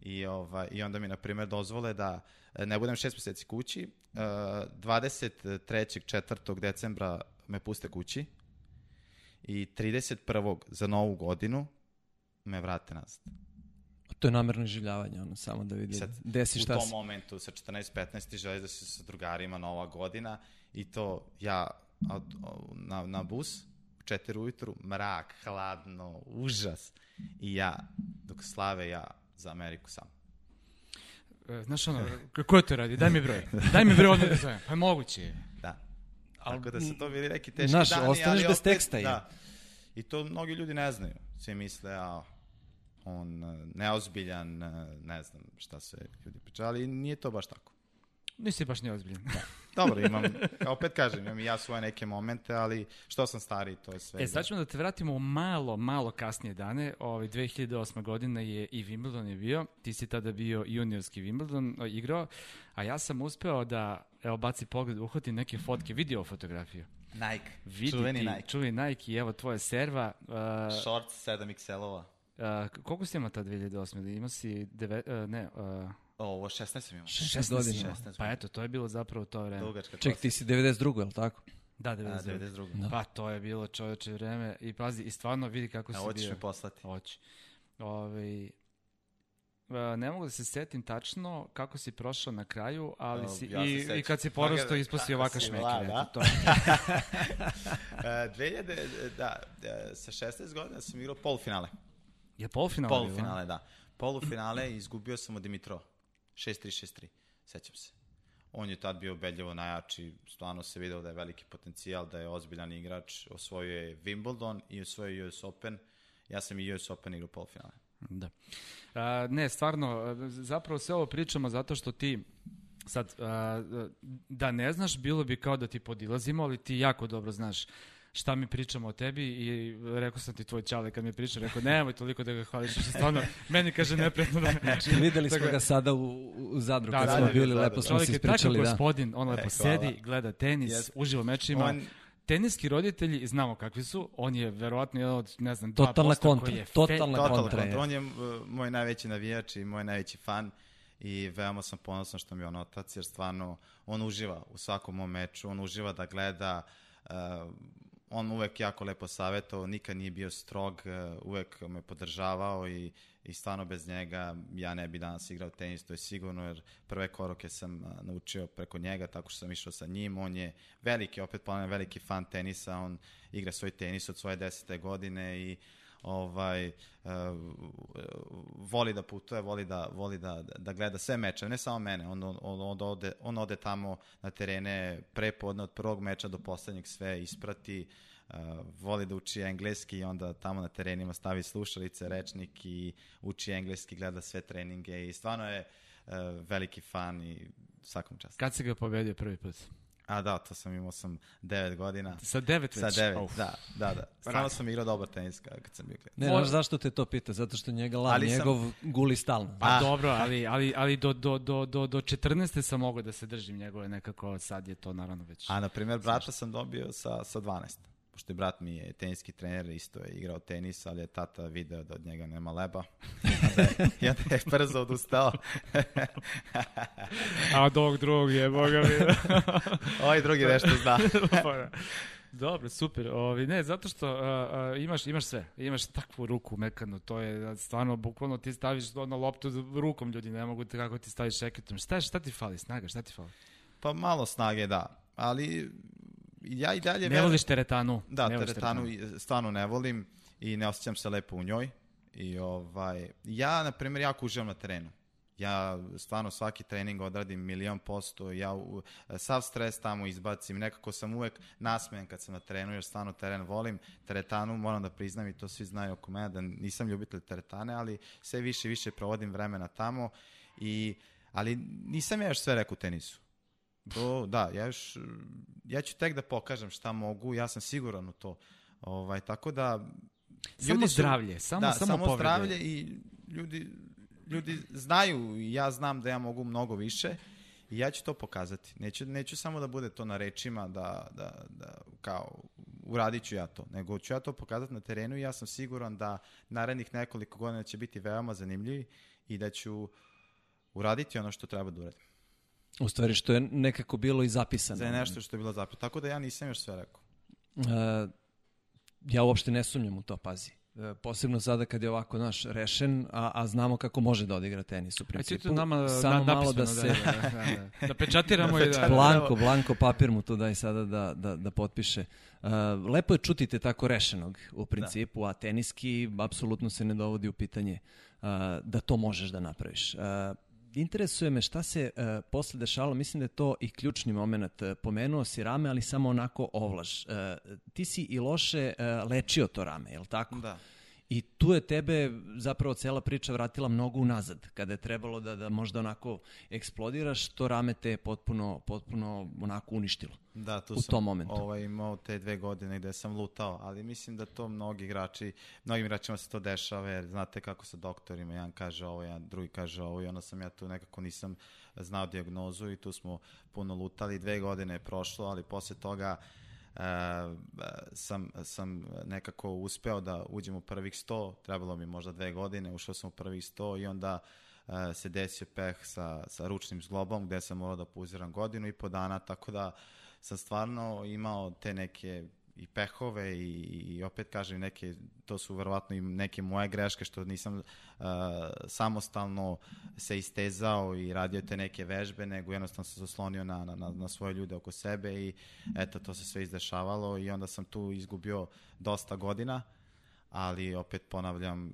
C: i ovaj i onda mi na primjer dozvole da e, ne budem šest meseci kući e, 23. 4. decembra me puste kući i 31. za novu godinu me vrate nazad.
B: To je namerno življavanje, ono, samo da vidi,
C: sad,
B: gde si,
C: u
B: šta
C: tom
B: si.
C: momentu sa 14-15 ti želiš da si sa drugarima nova godina i to ja od, na, na bus u 4 ujutru, mrak, hladno, užas i ja dok slave ja za Ameriku sam.
A: E, Znaš ono, kako to radi? Daj mi broj. Daj mi broj odmah da zovem. Pa moguće je.
C: Da.
B: Al-
C: Tako da su to bili neki teški
B: Znaš,
C: dani,
B: ostaneš
C: ali
B: bez
C: opet,
B: teksta je.
C: Da. I to mnogi ljudi ne znaju. Svi misle, a on e, neozbiljan, e, ne znam šta sve ljudi pričaju, ali nije to baš tako.
A: Nisi baš neozbiljan.
C: Dobro, imam, kao opet kažem, imam i ja svoje neke momente, ali što sam stariji, to je sve.
A: E, sad ćemo da te vratimo u malo, malo kasnije dane. Ovaj, 2008. godina je i Wimbledon je bio. Ti si tada bio juniorski Wimbledon o, igrao, a ja sam uspeo da, evo, baci pogled, uhvatim neke fotke, video fotografiju.
C: Nike,
A: Vidi
C: čuveni
A: ti,
C: Nike.
A: čuveni Nike i evo tvoja serva. Uh,
C: Shorts 7XL-ova.
A: Uh, koliko si imao ta 2008. Imao si, deve, uh, ne, uh,
C: ovo 16 sam imao.
B: 16 godina.
C: 16
A: Pa eto, to je bilo zapravo to vreme.
C: Dugačka
B: Ček, ti si 92. je li tako?
A: Da,
C: A,
A: 99.
C: 92.
B: Da.
A: Pa to je bilo čoveče vreme i pazi, i stvarno vidi kako
C: A
A: si bio.
C: mi poslati.
A: Hoće. Ove, e, ne mogu da se setim tačno kako si prošao na kraju, ali si,
C: ja
A: i, i kad si porastao si
C: kako
A: ovaka
C: si
A: šmeker.
C: mlad,
A: eto,
C: a?
A: to. <laughs>
C: E, 2000, da, e, sa 16 godina sam igrao polufinale.
A: Je polufinal? bilo, a?
C: Polufinale, da. Polufinale izgubio sam od Dimitro. 6-3, 6-3. Sećam se. On je tad bio ubedljivo najjači, stvarno se video da je veliki potencijal, da je ozbiljan igrač, osvojio je Wimbledon i osvojio je US Open. Ja sam i US Open igrao polufinale.
A: Da. A, ne, stvarno, zapravo sve ovo pričamo zato što ti sad, a, da ne znaš, bilo bi kao da ti podilazimo, ali ti jako dobro znaš šta mi pričamo o tebi i rekao sam ti tvoj čale kad mi priča, rekao nemoj toliko da ga hvališ, što stvarno, meni kaže neprijatno da... <laughs>
B: Znači, videli smo ga sada u, u Zadru,
A: Da,
B: kad
A: da,
B: smo
C: da,
B: bili,
C: da,
B: lepo
C: da.
B: smo se ispričali, da.
A: gospodin, on lepo
C: E, hvala.
A: sedi, gleda tenis,
C: Jeste.
A: uživa mečima.
C: On-
A: Teniski roditelji, znamo kakvi su, on je verovatno jedan od, ne znam, 2%
B: Totalna kontra,
A: koji je fe-
B: totalna kontra je.
C: kontra. On je uh, moj najveći navijač i moj najveći fan i veoma sam ponosan što mi je on otac, jer stvarno on uživa u svakom mom meču, on uživa da gleda, uh, on uvek jako lepo savjetovao, nikad nije bio strog, uh, uvek me podržavao i, i stvarno bez njega ja ne bi danas igrao tenis, to je sigurno, jer prve koroke sam uh, naučio preko njega, tako što sam išao sa njim, on je veliki, opet ponavljam, veliki fan tenisa, on igra svoj tenis od svoje desete godine i ovaj uh, voli da putuje, voli da voli da da gleda sve meče, ne samo mene. On on, on ode on ode tamo na terene prepodne od prvog meča do poslednjeg sve isprati. Uh, voli da uči engleski i onda tamo na terenima stavi slušalice, rečnik i uči engleski, gleda sve treninge i stvarno je uh, veliki fan i svakom častu.
A: Kad si ga pobedio prvi put?
C: A da, to sam imao sam 9 godina.
A: Sa 9 već?
C: Sa 9, oh. da, da, da. Stvarno sam igrao dobar tenis kad sam bio klinac.
B: Ne, znaš zašto te to pita? Zato što njega lav, ali njegov sam... guli stalno.
A: Pa A. dobro, ali, ali, ali do, do, do, do, do 14. sam mogao da se držim njegove nekako, sad je to naravno već...
C: A, na primjer, brata sam dobio sa, sa 12 pošto je brat mi je teniski trener, isto je igrao tenis, ali je tata video da od njega nema leba. <laughs> I onda je brzo odustao. <laughs>
A: A od ovog drugog je, boga mi. <laughs>
C: ovaj drugi nešto zna.
A: Dobro, super. Ovi, ne, zato što a, a, imaš, imaš sve. Imaš takvu ruku mekanu, to je stvarno, bukvalno ti staviš ono loptu rukom, ljudi ne mogu te kako ti staviš šeketom. Šta, šta ti fali, snaga, šta ti fali?
C: Pa malo snage, da. Ali ja i dalje...
A: Ne voliš teretanu.
C: Da, ne teretanu, teretanu stvarno ne volim i ne osjećam se lepo u njoj. I ovaj, ja, na primjer, jako uživam na terenu. Ja stvarno svaki trening odradim milion posto, ja u, sav stres tamo izbacim, nekako sam uvek nasmejan kad sam na terenu, jer stvarno teren volim. Teretanu moram da priznam i to svi znaju oko mene, da nisam ljubitelj teretane, ali sve više i više provodim vremena tamo. I, ali nisam ja još sve rekao u tenisu. Do, da, ja, još, ja ću tek da pokažem šta mogu, ja sam siguran u to. Ovaj, tako da...
A: Samo su, zdravlje, samo,
C: da,
A: samo,
C: samo zdravlje i ljudi, ljudi znaju i ja znam da ja mogu mnogo više i ja ću to pokazati. Neću, neću samo da bude to na rečima da, da, da kao uradit ću ja to, nego ću ja to pokazati na terenu i ja sam siguran da narednih nekoliko godina će biti veoma zanimljivi i da ću uraditi ono što treba da uradim.
B: U stvari što je nekako bilo i zapisano.
C: Za nešto što je bilo zapisano. Tako da ja nisam još sve rekao. Uh,
B: ja uopšte ne sumnjam u to, pazi. Uh, posebno sada kad je ovako naš rešen, a, a znamo kako može da odigra tenis u principu.
A: A nama Samo da, malo da se... Da, da, da, da pečatiramo <laughs> i da...
B: Blanko, blanko papir mu tu daj sada da, da, da potpiše. Uh, lepo je čutite tako rešenog u principu, da. a teniski apsolutno se ne dovodi u pitanje uh, da to možeš da napraviš. Interesuje me šta se uh, posle dešavalo, mislim da je to i ključni moment. Uh, pomenuo si rame, ali samo onako ovlaž. Uh, ti si i loše uh, lečio to rame, je li tako?
C: Da.
B: I tu je tebe zapravo cela priča vratila mnogo unazad. Kada je trebalo da, da možda onako eksplodiraš, to rame te je potpuno, potpuno onako uništilo.
C: Da, tu
B: u
C: sam
B: tom momentu.
C: Ovaj, imao te dve godine gde sam lutao, ali mislim da to mnogi igrači, mnogim igračima se to dešava, jer znate kako sa doktorima, jedan kaže ovo, jedan drugi kaže ovo i onda sam ja tu nekako nisam znao diagnozu i tu smo puno lutali. Dve godine je prošlo, ali posle toga uh, Uh, sam, sam nekako uspeo da uđem u prvih 100, trebalo mi možda dve godine, ušao sam u prvih 100 i onda uh, se desio peh sa, sa ručnim zglobom gde sam morao da puziram godinu i po dana, tako da sam stvarno imao te neke i pehove i, i opet kažem neke, to su verovatno i neke moje greške što nisam uh, samostalno se istezao i radio te neke vežbe, nego jednostavno se oslonio na, na, na svoje ljude oko sebe i eto, to se sve izdešavalo i onda sam tu izgubio dosta godina, ali opet ponavljam,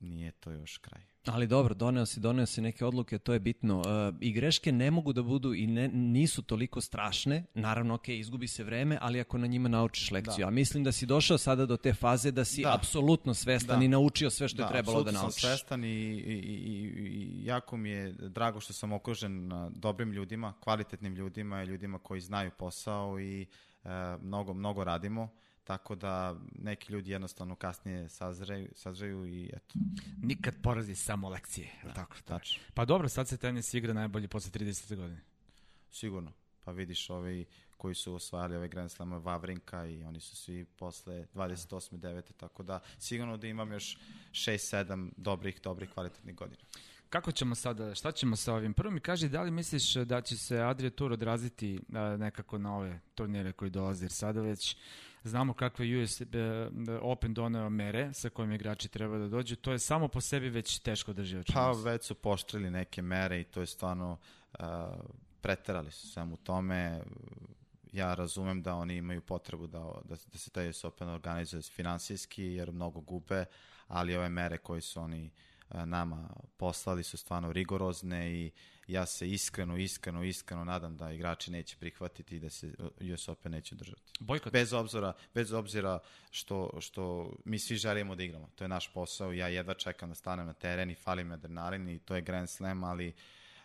C: nije to još kraj.
B: Ali dobro, doneo si, doneo si neke odluke, to je bitno. Uh, I greške ne mogu da budu i ne, nisu toliko strašne. Naravno, ok, izgubi se vreme, ali ako na njima naučiš lekciju. Da. A mislim da si došao sada do te faze da si da. apsolutno svestan da. i naučio sve što da, je trebalo da naučiš.
C: Da, sam svestan i, i, i, i jako mi je drago što sam okružen dobrim ljudima, kvalitetnim ljudima i ljudima koji znaju posao i uh, mnogo, mnogo radimo. Tako da neki ljudi jednostavno kasnije sazreju, sazreju i eto.
A: Nikad porazi samo lekcije.
C: Da,
A: tako,
C: tačno.
A: Pa dobro, sad se tenis igra najbolje posle 30. godine.
C: Sigurno. Pa vidiš ovi koji su osvajali ove Grand Slam Vavrinka i oni su svi posle 28. 9. Tako da sigurno da imam još 6-7 dobrih, dobrih kvalitetnih godina.
A: kako ćemo sada, šta ćemo sa ovim? Prvo mi kaži, da li misliš da će se Adria Tour odraziti nekako na ove turnire koji dolaze, jer sada već znamo kakve US e, Open doneo mere sa kojim igrači treba da dođu, to je samo po sebi već teško drži
C: Pa već su poštrili neke mere i to je stvarno uh, preterali su sam u tome. Ja razumem da oni imaju potrebu da, da, da se taj US Open organizuje finansijski jer mnogo gube, ali ove mere koje su oni e, nama poslali su stvarno rigorozne i ja se iskreno, iskreno, iskreno nadam da igrači neće prihvatiti i da se US Open neće držati.
A: Bojkot.
C: Bez obzira, bez obzira što, što mi svi želimo da igramo. To je naš posao. Ja jedva čekam da stanem na teren i falim adrenalin i to je Grand Slam, ali uh,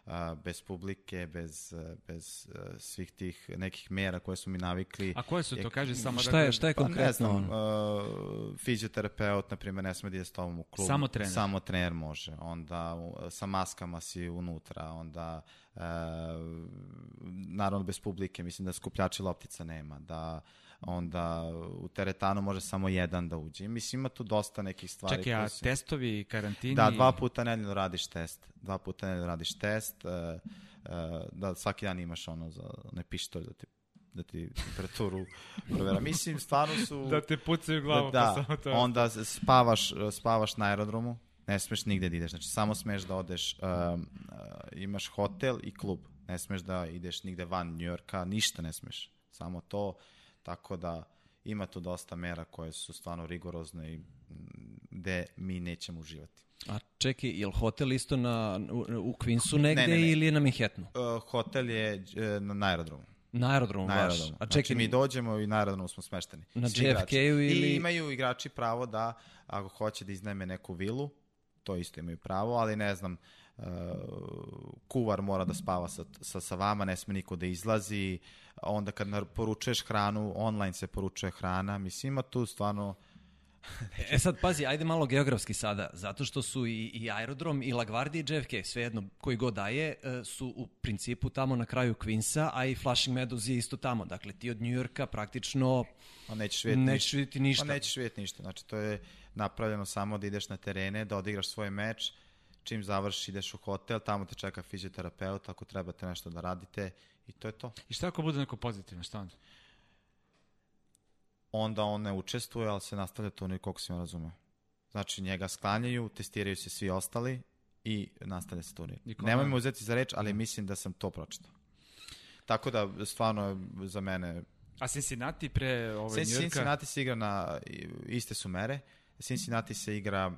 C: a, bez publike, bez, bez svih tih nekih mera koje su mi navikli.
A: A koje su to, kaže samo
B: šta je, šta je konkretno? Pa ne znam,
C: uh, fizioterapeut, na primjer, ne sme da ide s tobom u klub.
A: Samo trener?
C: Samo trener može. Onda sa maskama si unutra, onda uh, naravno bez publike, mislim da skupljači loptica nema, da onda u teretanu može samo jedan da uđe. Mislim, ima tu dosta nekih stvari.
A: Čekaj, a su... testovi, karantini?
C: Da, dva puta nedeljno radiš test. Dva puta nedeljno radiš test. Uh, uh, da svaki dan imaš ono za ne pištolj da ti da ti temperaturu <laughs> provera. Mislim, stvarno su...
A: Da te pucaju glavu.
C: Da, da pa to. onda spavaš, spavaš na aerodromu, ne smeš nigde da ideš, znači samo smeš da odeš, uh, uh, imaš hotel i klub, ne smeš da ideš nigde van Njujorka, ništa ne smeš, samo to, Tako da ima tu dosta mera koje su stvarno rigorozne i gde mi nećemo uživati.
B: A čekaj, je li hotel isto na, u, u Queensu negde ne, ne, ne. ili je na Manhattanu?
C: Uh, hotel je uh, na aerodromu.
B: Na aerodromu, na aerodromu.
C: A znači, čekaj, znači, mi dođemo i na aerodromu smo smešteni.
B: Na JFK-u ili...
C: I imaju igrači pravo da, ako hoće da iznajme neku vilu, to isto imaju pravo, ali ne znam, uh, kuvar mora da spava sa, sa, sa vama, ne sme niko da izlazi, onda kad poručuješ hranu, online se poručuje hrana, mislim ima tu stvarno <laughs>
B: e sad, pazi, ajde malo geografski sada, zato što su i, i aerodrom i LaGuardia i JFK, svejedno koji god daje, e, su u principu tamo na kraju Queensa, a i Flushing Meadows je isto tamo. Dakle, ti od Njujorka praktično
C: pa nećeš vidjeti
B: nećeš vidjeti ništa.
C: Pa nećeš vidjeti ništa. Znači, to je napravljeno samo da ideš na terene, da odigraš svoj meč, čim završiš ideš u hotel, tamo te čeka fizioterapeut, ako trebate nešto da radite i to je to.
A: I šta ako bude neko pozitivno, šta onda?
C: Onda on ne učestvuje, ali se nastavlja turnir koliko se on razume. Znači njega sklanjaju, testiraju se svi ostali i nastavlja se turnir. Nemoj me uzeti za reč, ali mislim da sam to pročitao. Tako da, stvarno, za mene...
A: A Cincinnati pre ovaj Njujorka?
C: Cincinnati se igra na, iste su mere, Cincinnati se igra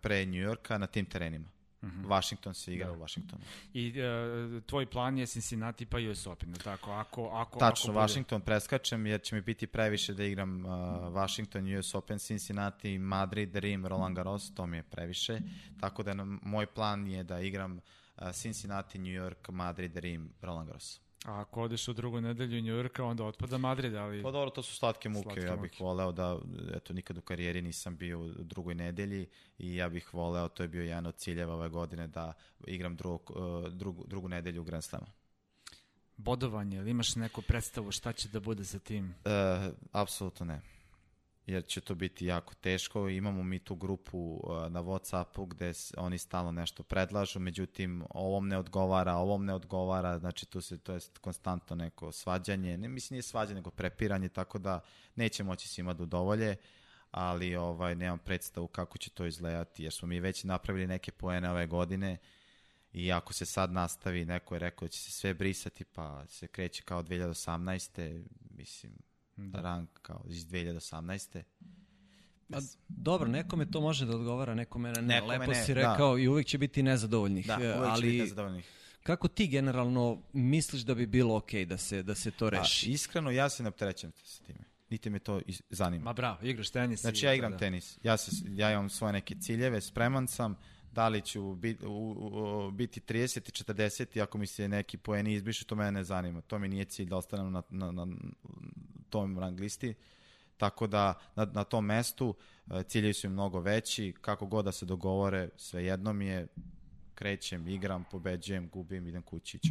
C: pre Njujorka na tim terenima. Mm -hmm. Washington se igra da. u Washingtonu.
A: I uh, tvoj plan je Cincinnati pa US Open, tako? Ako, ako,
C: Tačno,
A: ako
C: Washington preskačem jer će mi biti previše da igram uh, Washington, US Open, Cincinnati, Madrid, Rim, Roland Garros, to mi je previše. Tako da moj plan je da igram uh, Cincinnati, New York, Madrid, Rim, Roland Garros.
A: A ako odeš u drugu nedelju Njujorka, onda otpada Madrid, ali...
C: Pa dobro, to su slatke muke. Slatke ja bih muke. voleo da, eto, nikad u karijeri nisam bio u drugoj nedelji i ja bih voleo, to je bio jedan od ciljeva ove godine, da igram drug, uh, drugu, drugu nedelju u Grand Slamu.
A: Bodovanje, ili imaš neku predstavu šta će da bude sa tim?
C: Uh, apsolutno ne jer će to biti jako teško. Imamo mi tu grupu uh, na Whatsappu gde oni stalno nešto predlažu, međutim ovom ne odgovara, ovom ne odgovara, znači tu se to je konstantno neko svađanje, ne mislim nije svađanje, nego prepiranje, tako da neće moći svima da udovolje, ali ovaj nemam predstavu kako će to izgledati, jer smo mi već napravili neke poene ove godine i ako se sad nastavi, neko je rekao da će se sve brisati, pa se kreće kao 2018. mislim, da. rang kao iz 2018.
B: Pa, dobro, nekome to može da odgovara, nekome ne. Nekome Lepo ne, si da. rekao da. i uvek će biti nezadovoljnih.
C: Da, uvek ali, će biti nezadovoljnih.
B: Kako ti generalno misliš da bi bilo okej okay da se, da se to reši?
C: A, iskreno, ja se ne opterećem sa time. Niti me to zanima.
A: Ma bravo, igraš tenis.
C: Znači, ja igram da. tenis. Ja, se, ja imam svoje neke ciljeve, spreman sam, da li ću bit, u, u, biti 30 i 40 i ako mi se neki poeni izbiše, to mene ne zanima. To mi nije cilj da ostanem na, na, na tom rang listi. Tako da na, na tom mestu e, ciljevi su mnogo veći, kako god da se dogovore, sve jedno mi je, krećem, igram, pobeđujem, gubim, idem kući i.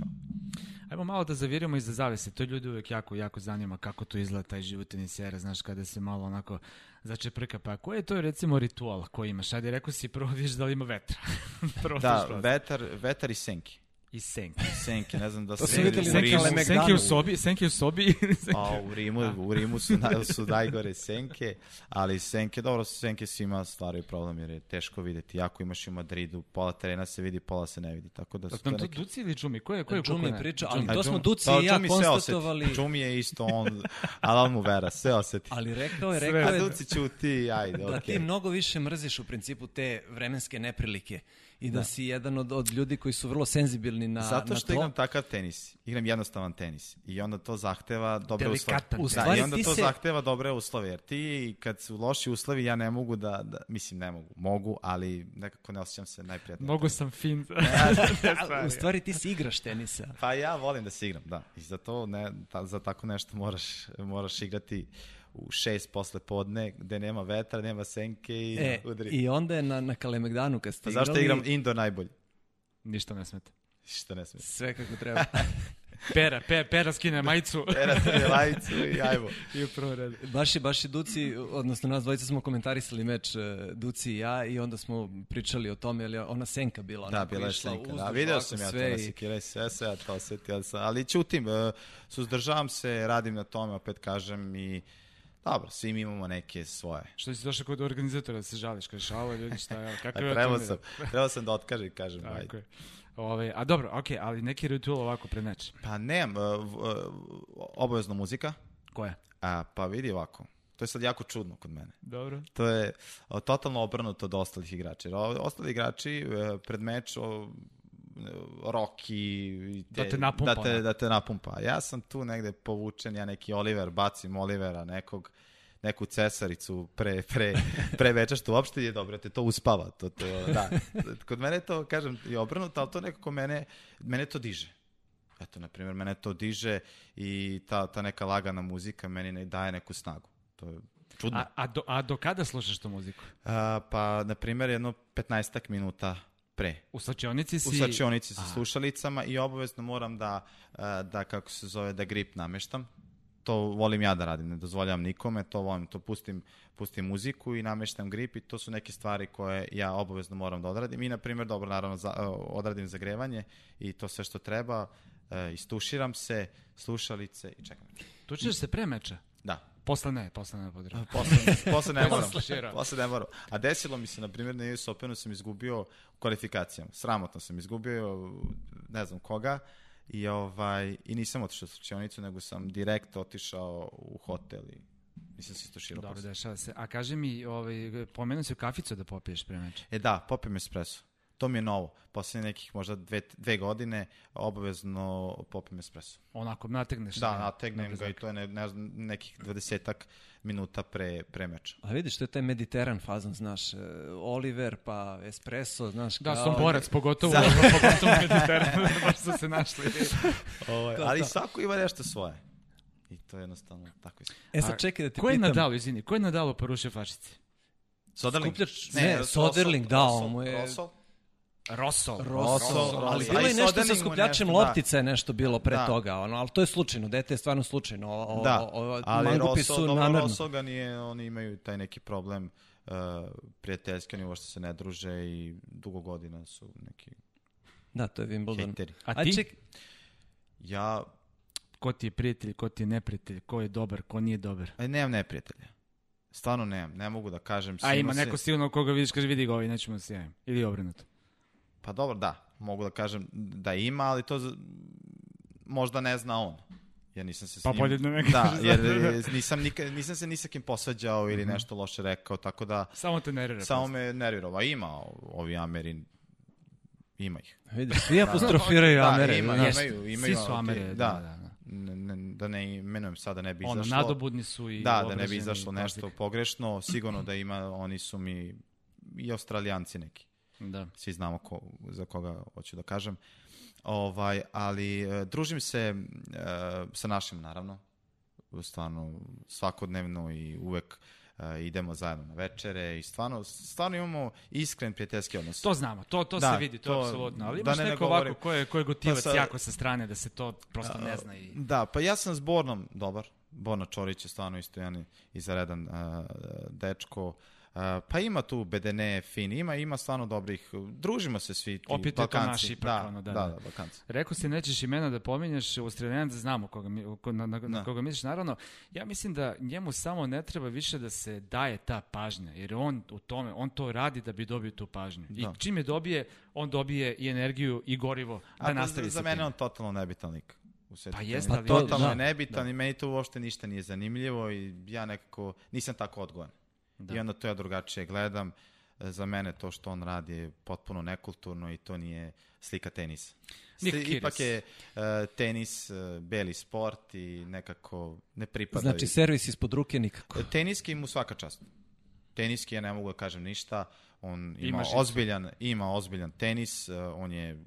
A: Ajmo malo da zavirimo iza zavese. To ljudi uvek jako, jako zanima kako to izgleda taj život tenisera, znaš, kada se malo onako začeprka. Pa koji je to recimo ritual koji imaš? Ajde, rekao si prvo vidiš da li ima vetra. <laughs> prvo
C: Da, vetar, vetar i senki.
A: I senke.
C: Senke, ne znam da se
B: videli
C: Rimu-
B: Lemegdanu.
A: Senke u sobi, <laughs> senke u sobi.
C: A u Rimu, u Rimu su, na, su najgore senke, ali senke, dobro, senke svima stvaraju problem jer je teško videti. Jako imaš i u Madridu, pola terena se vidi, pola se ne vidi, tako da su
A: Nam
C: to neke...
A: Duci ili Džumi? Ko je, ko je
B: Džumi priča, ali to
C: A
B: smo Duci i ja
C: sve oseti.
B: konstatovali.
C: Džumi je isto on, ali on mu vera, sve oseti.
B: Ali rekao je, rekao
C: A
B: je
C: Duci ćuti, ajde,
B: da
C: okej.
B: ti mnogo više mrziš u principu te vremenske neprilike i da, si jedan od, od ljudi koji su vrlo senzibilni na,
C: Zato
B: na
C: što
B: to.
C: igram takav tenis. Igram jednostavan tenis. I onda to zahteva dobre uslove.
A: Delikatan
B: U
A: tenis.
C: Da, i onda to
B: se-
C: zahteva dobre uslove, jer ti kad su loši uslovi, ja ne mogu da, da mislim ne mogu, mogu, ali nekako ne osjećam se najprijatnije.
A: Mogu sam fin. <laughs>
B: U stvari ti si igraš tenisa.
C: Pa ja volim da se igram, da. I za to, ne, ta, za tako nešto moraš, moraš igrati u šest posle podne, gde nema vetra, nema senke i
B: E,
C: udri.
B: I onda je na, na Kalemegdanu kad ste
C: Pa
B: igrali...
C: zašto igram indoor najbolje?
A: Ništa ne smeta.
C: Što ne smije.
B: Sve kako treba. <laughs>
A: Pera, pe, pera skine majicu. <laughs>
C: Terate mi lajicu i ajmo.
A: I u prvo redu.
B: baš je, baš je Duci, odnosno nas dvojica smo komentarisali meč e, Duci i ja i onda smo pričali o tome, ali ona senka bila.
C: Da,
B: onako
C: bila je senka. Da, video sam ja to na
B: i-
C: sekire, sve, sve ja to osetio sam. Ali ćutim, e, suzdržavam se, radim na tome, opet kažem i dobro, svi mi imamo neke svoje.
A: Što si došao kod organizatora da se žališ, kažeš, alo ljudi, šta je, kako je
C: trebao sam, trebao sam da otkažem, kažem,
A: Tako je. Ove, a dobro, okej, ali neki ritual ovako pred meč.
C: Pa nemam, e, e, obavezno muzika,
A: Koja?
C: a, pa vidi ovako, to je sad jako čudno kod mene.
A: Dobro.
C: To je o, totalno obrnuto od ostalih igrača. Jer ostali igrači e, pred meč o, roki i
A: Da te napumpa,
C: da te, da te napumpa. Ja sam tu negde povučen, ja neki Oliver, bacim Olivera, nekog neku cesaricu pre, pre, pre večer, što uopšte je dobro, te to uspava. To, to, da. Kod mene to, kažem, je obrnuto, ali to nekako mene, mene to diže. Eto, na primjer, mene to diže i ta, ta neka lagana muzika meni ne daje neku snagu. To je čudno.
A: A, a, do, a do kada slušaš tu muziku?
C: A, pa, na primjer, jedno 15 minuta pre.
A: U slačionici si...
C: U slačionici sa slušalicama i obavezno moram da, a, da, kako se zove, da grip nameštam. To volim ja da radim, ne dozvoljavam nikome, to volim, to pustim, pustim muziku i nameštam grip i to su neke stvari koje ja obavezno moram da odradim. I, na primjer, dobro, naravno, za, a, odradim zagrevanje i to sve što treba, e, istuširam se, slušalice i čekam.
A: Tu ćeš se pre meča?
C: Da,
A: Posle ne, posle ne podržam. <laughs>
C: Posle, posle ne moram.
A: Posle
C: ne moram. A desilo mi se, na primjer, na US Openu sam izgubio u kvalifikacijama. Sramotno sam izgubio, ne znam koga, i, ovaj, i nisam otišao u slučionicu, nego sam direkt otišao u hotel i nisam se istuširao
A: Dobro,
C: posle.
A: dešava se. A kaži mi, ovaj, pomenuo si kaficu da popiješ pre meča.
C: E da, popijem espresso. To mi je novo. Posle nekih možda dve, dve godine obavezno popijem espresso.
A: Onako, nategneš.
C: Da, nategnem
A: na
C: ga i to je ne, ne znam, nekih dvadesetak minuta pre, pre meča.
B: A vidiš, to je taj mediteran fazon, znaš, e, Oliver, pa espresso, znaš,
A: Da,
B: kao-
A: somborac, pogotovo, pogotovo Mediteranu, <laughs> baš su se našli.
C: Ovaj,
B: To,
C: ali
B: to.
C: svako ima nešto svoje. I to je jednostavno tako je.
B: E sad čekaj da ti
A: Ko je
B: pitam.
A: Nadal, izvini, ko je Nadal porušio fašici?
C: Soderling?
B: Skupljač- ne, Soderling, da, on mu je-
C: Rosol.
A: Rosol.
B: Rosso,
C: Rosso,
B: ali
C: ali-
B: bilo je nešto sa skupljačem
C: nešto, da.
B: loptica je nešto bilo pre
C: Da.
B: toga, ono, ali to je slučajno, dete je stvarno slučajno. O, o,
C: Da,
B: o,
C: ali
B: mangupi
C: Rosol,
B: su
C: dobro. Rosol ga nije, oni imaju taj neki problem uh, prijateljski, oni uopšte se ne druže i dugo godina su neki
B: Da, to je Wimbledon.
C: hejteri.
A: A
B: A
A: ti?
B: ček,
C: Ja,
A: Ko ti je prijatelj, ko ti je neprijatelj, ko je dobar, ko nije dobar?
C: aj, nemam neprijatelja. Stvarno nemam, ne mogu da kažem.
A: A ima
C: se-
A: neko sigurno koga vidiš, kaže vidi ga ovaj, nećemo da se javim. Ili obrnuto.
C: Pa dobro, da, mogu da kažem da ima, ali to z- možda ne zna on. Ja nisam se s
A: Pa
C: njim...
A: bolje da ne
C: Da, jer e, <laughs> nisam, nikad, nisam se ni sa kim posvađao ili nešto loše rekao, tako da
A: Samo te nervira.
C: samo me nervirao. A ima ovi Amerin, ima ih.
B: vidiš, svi apostrofiraju
C: Da,
B: Amere.
C: ima,
B: znaš.
C: imaju,
A: Svi
C: imaju,
A: su
C: ok,
A: Amere, da,
C: da.
A: da. da.
C: Ne, ne, da ne imenujem sada, ne bi
A: Ono,
C: izašlo.
A: nadobudni su i
C: Da, da ne bi izašlo nešto pogrešno. Sigurno da ima, oni su mi i australijanci neki.
A: Da.
C: Svi znamo ko, za koga hoću da kažem. Ovaj, ali e, družim se e, sa našim, naravno, stvarno svakodnevno i uvek uh, idemo zajedno na večere i stvarno, stvarno imamo iskren prijateljski odnos.
A: To znamo, to, to
C: Da,
A: se vidi, to,
C: to-
A: je apsolutno. Ali
C: da
A: imaš
C: ne
A: neko
C: govorim-
A: ovako ko je, ko je gotivac
C: Pa sa-
A: jako sa strane, da se to prosto ne zna. I...
C: Da, pa ja sam s Bornom dobar. Borna Čorić je stvarno isto jedan izredan uh, dečko. Uh, pa ima tu Bedene, Fin, ima, ima stvarno dobrih, družimo se svi ti
A: Opet je to
C: Balkanci.
A: naš ipak,
C: da,
A: ono, da,
C: da,
A: da.
C: da, Balkanci.
A: Rekao si nećeš imena da pominješ, da znamo koga, na, na, na
C: Da.
A: koga misliš, naravno. Ja mislim da njemu samo ne treba više da se daje ta pažnja, jer on u tome, on to radi da bi dobio tu pažnju.
C: Da.
A: I čim je dobije, on dobije i energiju i gorivo da
C: A pa
A: nastavi
C: za, za mene on totalno nebitan lik. U
A: Pa jeste, ali-
C: totalno
B: Da,
C: nebitan
A: da.
C: i meni to uopšte ništa nije zanimljivo i ja nekako nisam tako odgovan.
A: Da.
C: I onda to ja drugačije gledam. Za mene to što on radi je potpuno nekulturno i to nije slika tenisa.
A: Kyrgios.
C: Ipak je e, tenis e, beli sport i nekako ne pripada.
B: Znači, servis ispod ruke nikako.
C: E, Teniski mu svaka čast. Teniski ja ne mogu da kažem ništa. On ima,
A: žicu.
C: ozbiljan, ima ozbiljan tenis, e, on je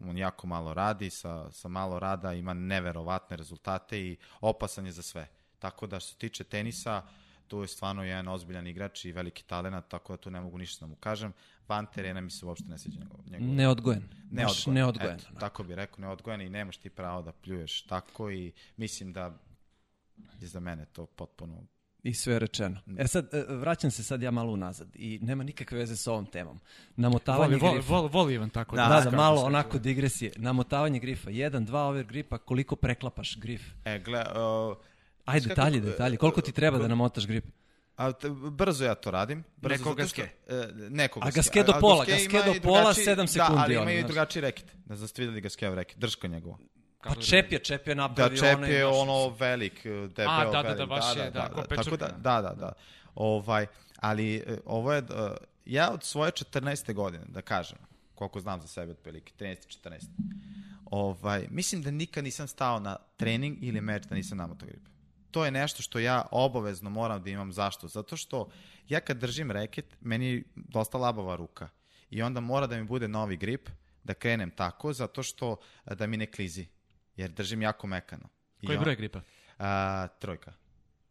C: on jako malo radi, sa, sa malo rada ima neverovatne rezultate i opasan je za sve. Tako da što se tiče tenisa, tu je stvarno jedan ozbiljan igrač i veliki talent, tako da tu ne mogu ništa da mu kažem. Van terena mi se uopšte ne sviđa njegov. njegov
B: Neodgojen.
C: Neodgojen.
B: neodgojen.
C: Eto, tako bi rekao, neodgojen i nemaš ti pravo da pljuješ tako i mislim da je za mene to potpuno
B: I sve je rečeno. E sad, e, vraćam se sad ja malo unazad i nema nikakve veze sa ovom temom. Namotavanje
A: Voli, voli,
B: grifa.
A: voli, voli Ivan tako.
B: Da, da,
A: skače,
B: malo onako digresije. Namotavanje grifa. Jedan, dva over gripa, koliko preklapaš grif?
C: E, gle, uh,
B: Ajde,
C: Znaš
B: detalji,
C: kako-
B: detalji. Koliko ti treba da namotaš grip?
C: a, t- brzo ja to radim. Brzo
A: Neko
C: zato što-
A: gaske.
C: e, neko
B: A
C: gaske.
B: gaske do pola,
C: gaske
B: gaske
C: ima
B: do pola,
C: drugačiji-
B: sedam sekundi,
C: Da, ali ima i drugačiji reket. Ne znam ste videli gaskev reket, drška njegova.
B: Pa čep je, čep je
C: Da,
B: napravio
C: čep
B: onaj
C: je ono velik, e, debel,
A: A, da, da, da, baš je, da, ko
C: Tako da, da, da, da. Ovaj, ali e, ovo je, e, ja od svoje 14. godine, da kažem, koliko znam za sebe otprilike, 13. 14. Ovaj, mislim da nikad nisam stao na trening ili meč da nisam namotao grip. To je nešto što ja obavezno moram da imam zašto. Zato što ja kad držim reket, meni je dosta labava ruka. I onda mora da mi bude novi grip, da krenem tako, zato što e, da mi ne klizi. Jer držim jako mekano. I
A: Koji
C: on-
A: broj gripa?
C: A, trojka.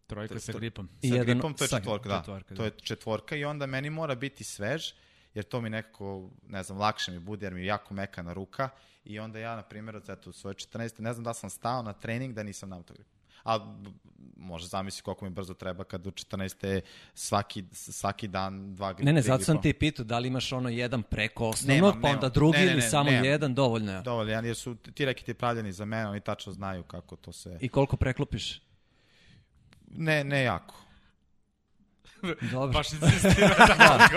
A: Trojka sa gripom.
C: Sa
B: jedan-
C: gripom to je četvorka, da.
A: četvorka,
C: To je četvorka i onda meni mora biti svež, jer to mi nekako, ne znam, lakše mi bude, jer mi je jako mekana ruka i onda ja, na primjer, od eto, u svoje 14. ne znam da sam stao na trening da nisam namotao grip. A može zamisli koliko mi brzo treba kad u 14. svaki, svaki dan dva gripa.
B: Ne, ne, zato sam ti pitao da li imaš ono jedan preko osnovnog,
C: Nemam,
B: pa onda
C: nemam.
B: drugi
C: Ne, ne,
B: ili
C: ne,
B: samo
C: nemam.
B: jedan, dovoljno je.
C: Dovoljno, jer su ti reketi pravljeni za mene, oni tačno znaju kako to se...
B: I koliko preklopiš?
C: Ne, ne jako.
B: Dobro.
A: Baš insistira da, <laughs>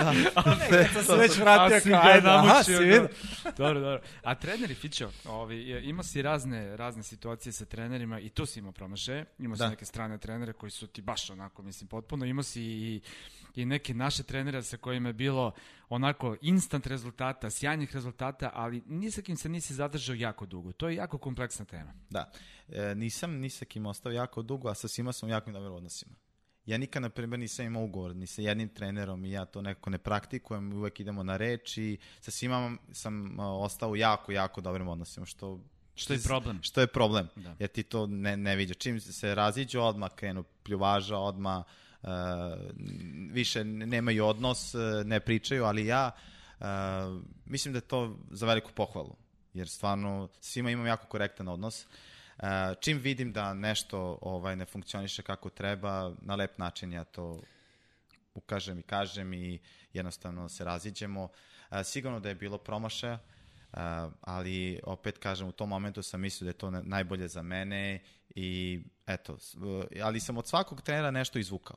A: da,
B: Kad sam već vratio,
A: si
B: kao, ajde, aha, si
A: da.
B: vidio?
A: Dobro, dobro. A treneri, Fićo, ovi, imao si razne, razne situacije sa trenerima i tu si imao promašaje. Imao si
C: Da.
A: neke strane trenere koji su ti baš onako, mislim, potpuno. Imao si i, i neke naše trenere sa kojima je bilo onako instant rezultata, sjajnih rezultata, ali ni sa kim se nisi zadržao jako dugo. To je jako kompleksna tema.
C: Da. E, nisam ni sa kim ostao jako dugo, a sa svima sam u jako dobro odnosima. Ja nikad, na primjer, nisam imao ugovor ni sa jednim trenerom i ja to nekako ne praktikujem, uvek idemo na reč i sa svima sam ostao u jako, jako dobrim odnosima, što
A: Što je problem.
C: Što je problem,
A: Da.
C: jer ti to ne, ne viđa. Čim se raziđu, odmah krenu pljuvaža, odmah uh, više nemaju odnos, ne pričaju, ali ja uh, mislim da je to za veliku pohvalu, jer stvarno svima imam jako korektan odnos. Uh, čim vidim da nešto ovaj ne funkcioniše kako treba, na lep način ja to ukažem i kažem i jednostavno se raziđemo. Uh, sigurno da je bilo promašaja, Uh, ali opet kažem u tom momentu sam mislio da je to na- najbolje za mene i eto, ali sam od svakog trenera nešto izvukao.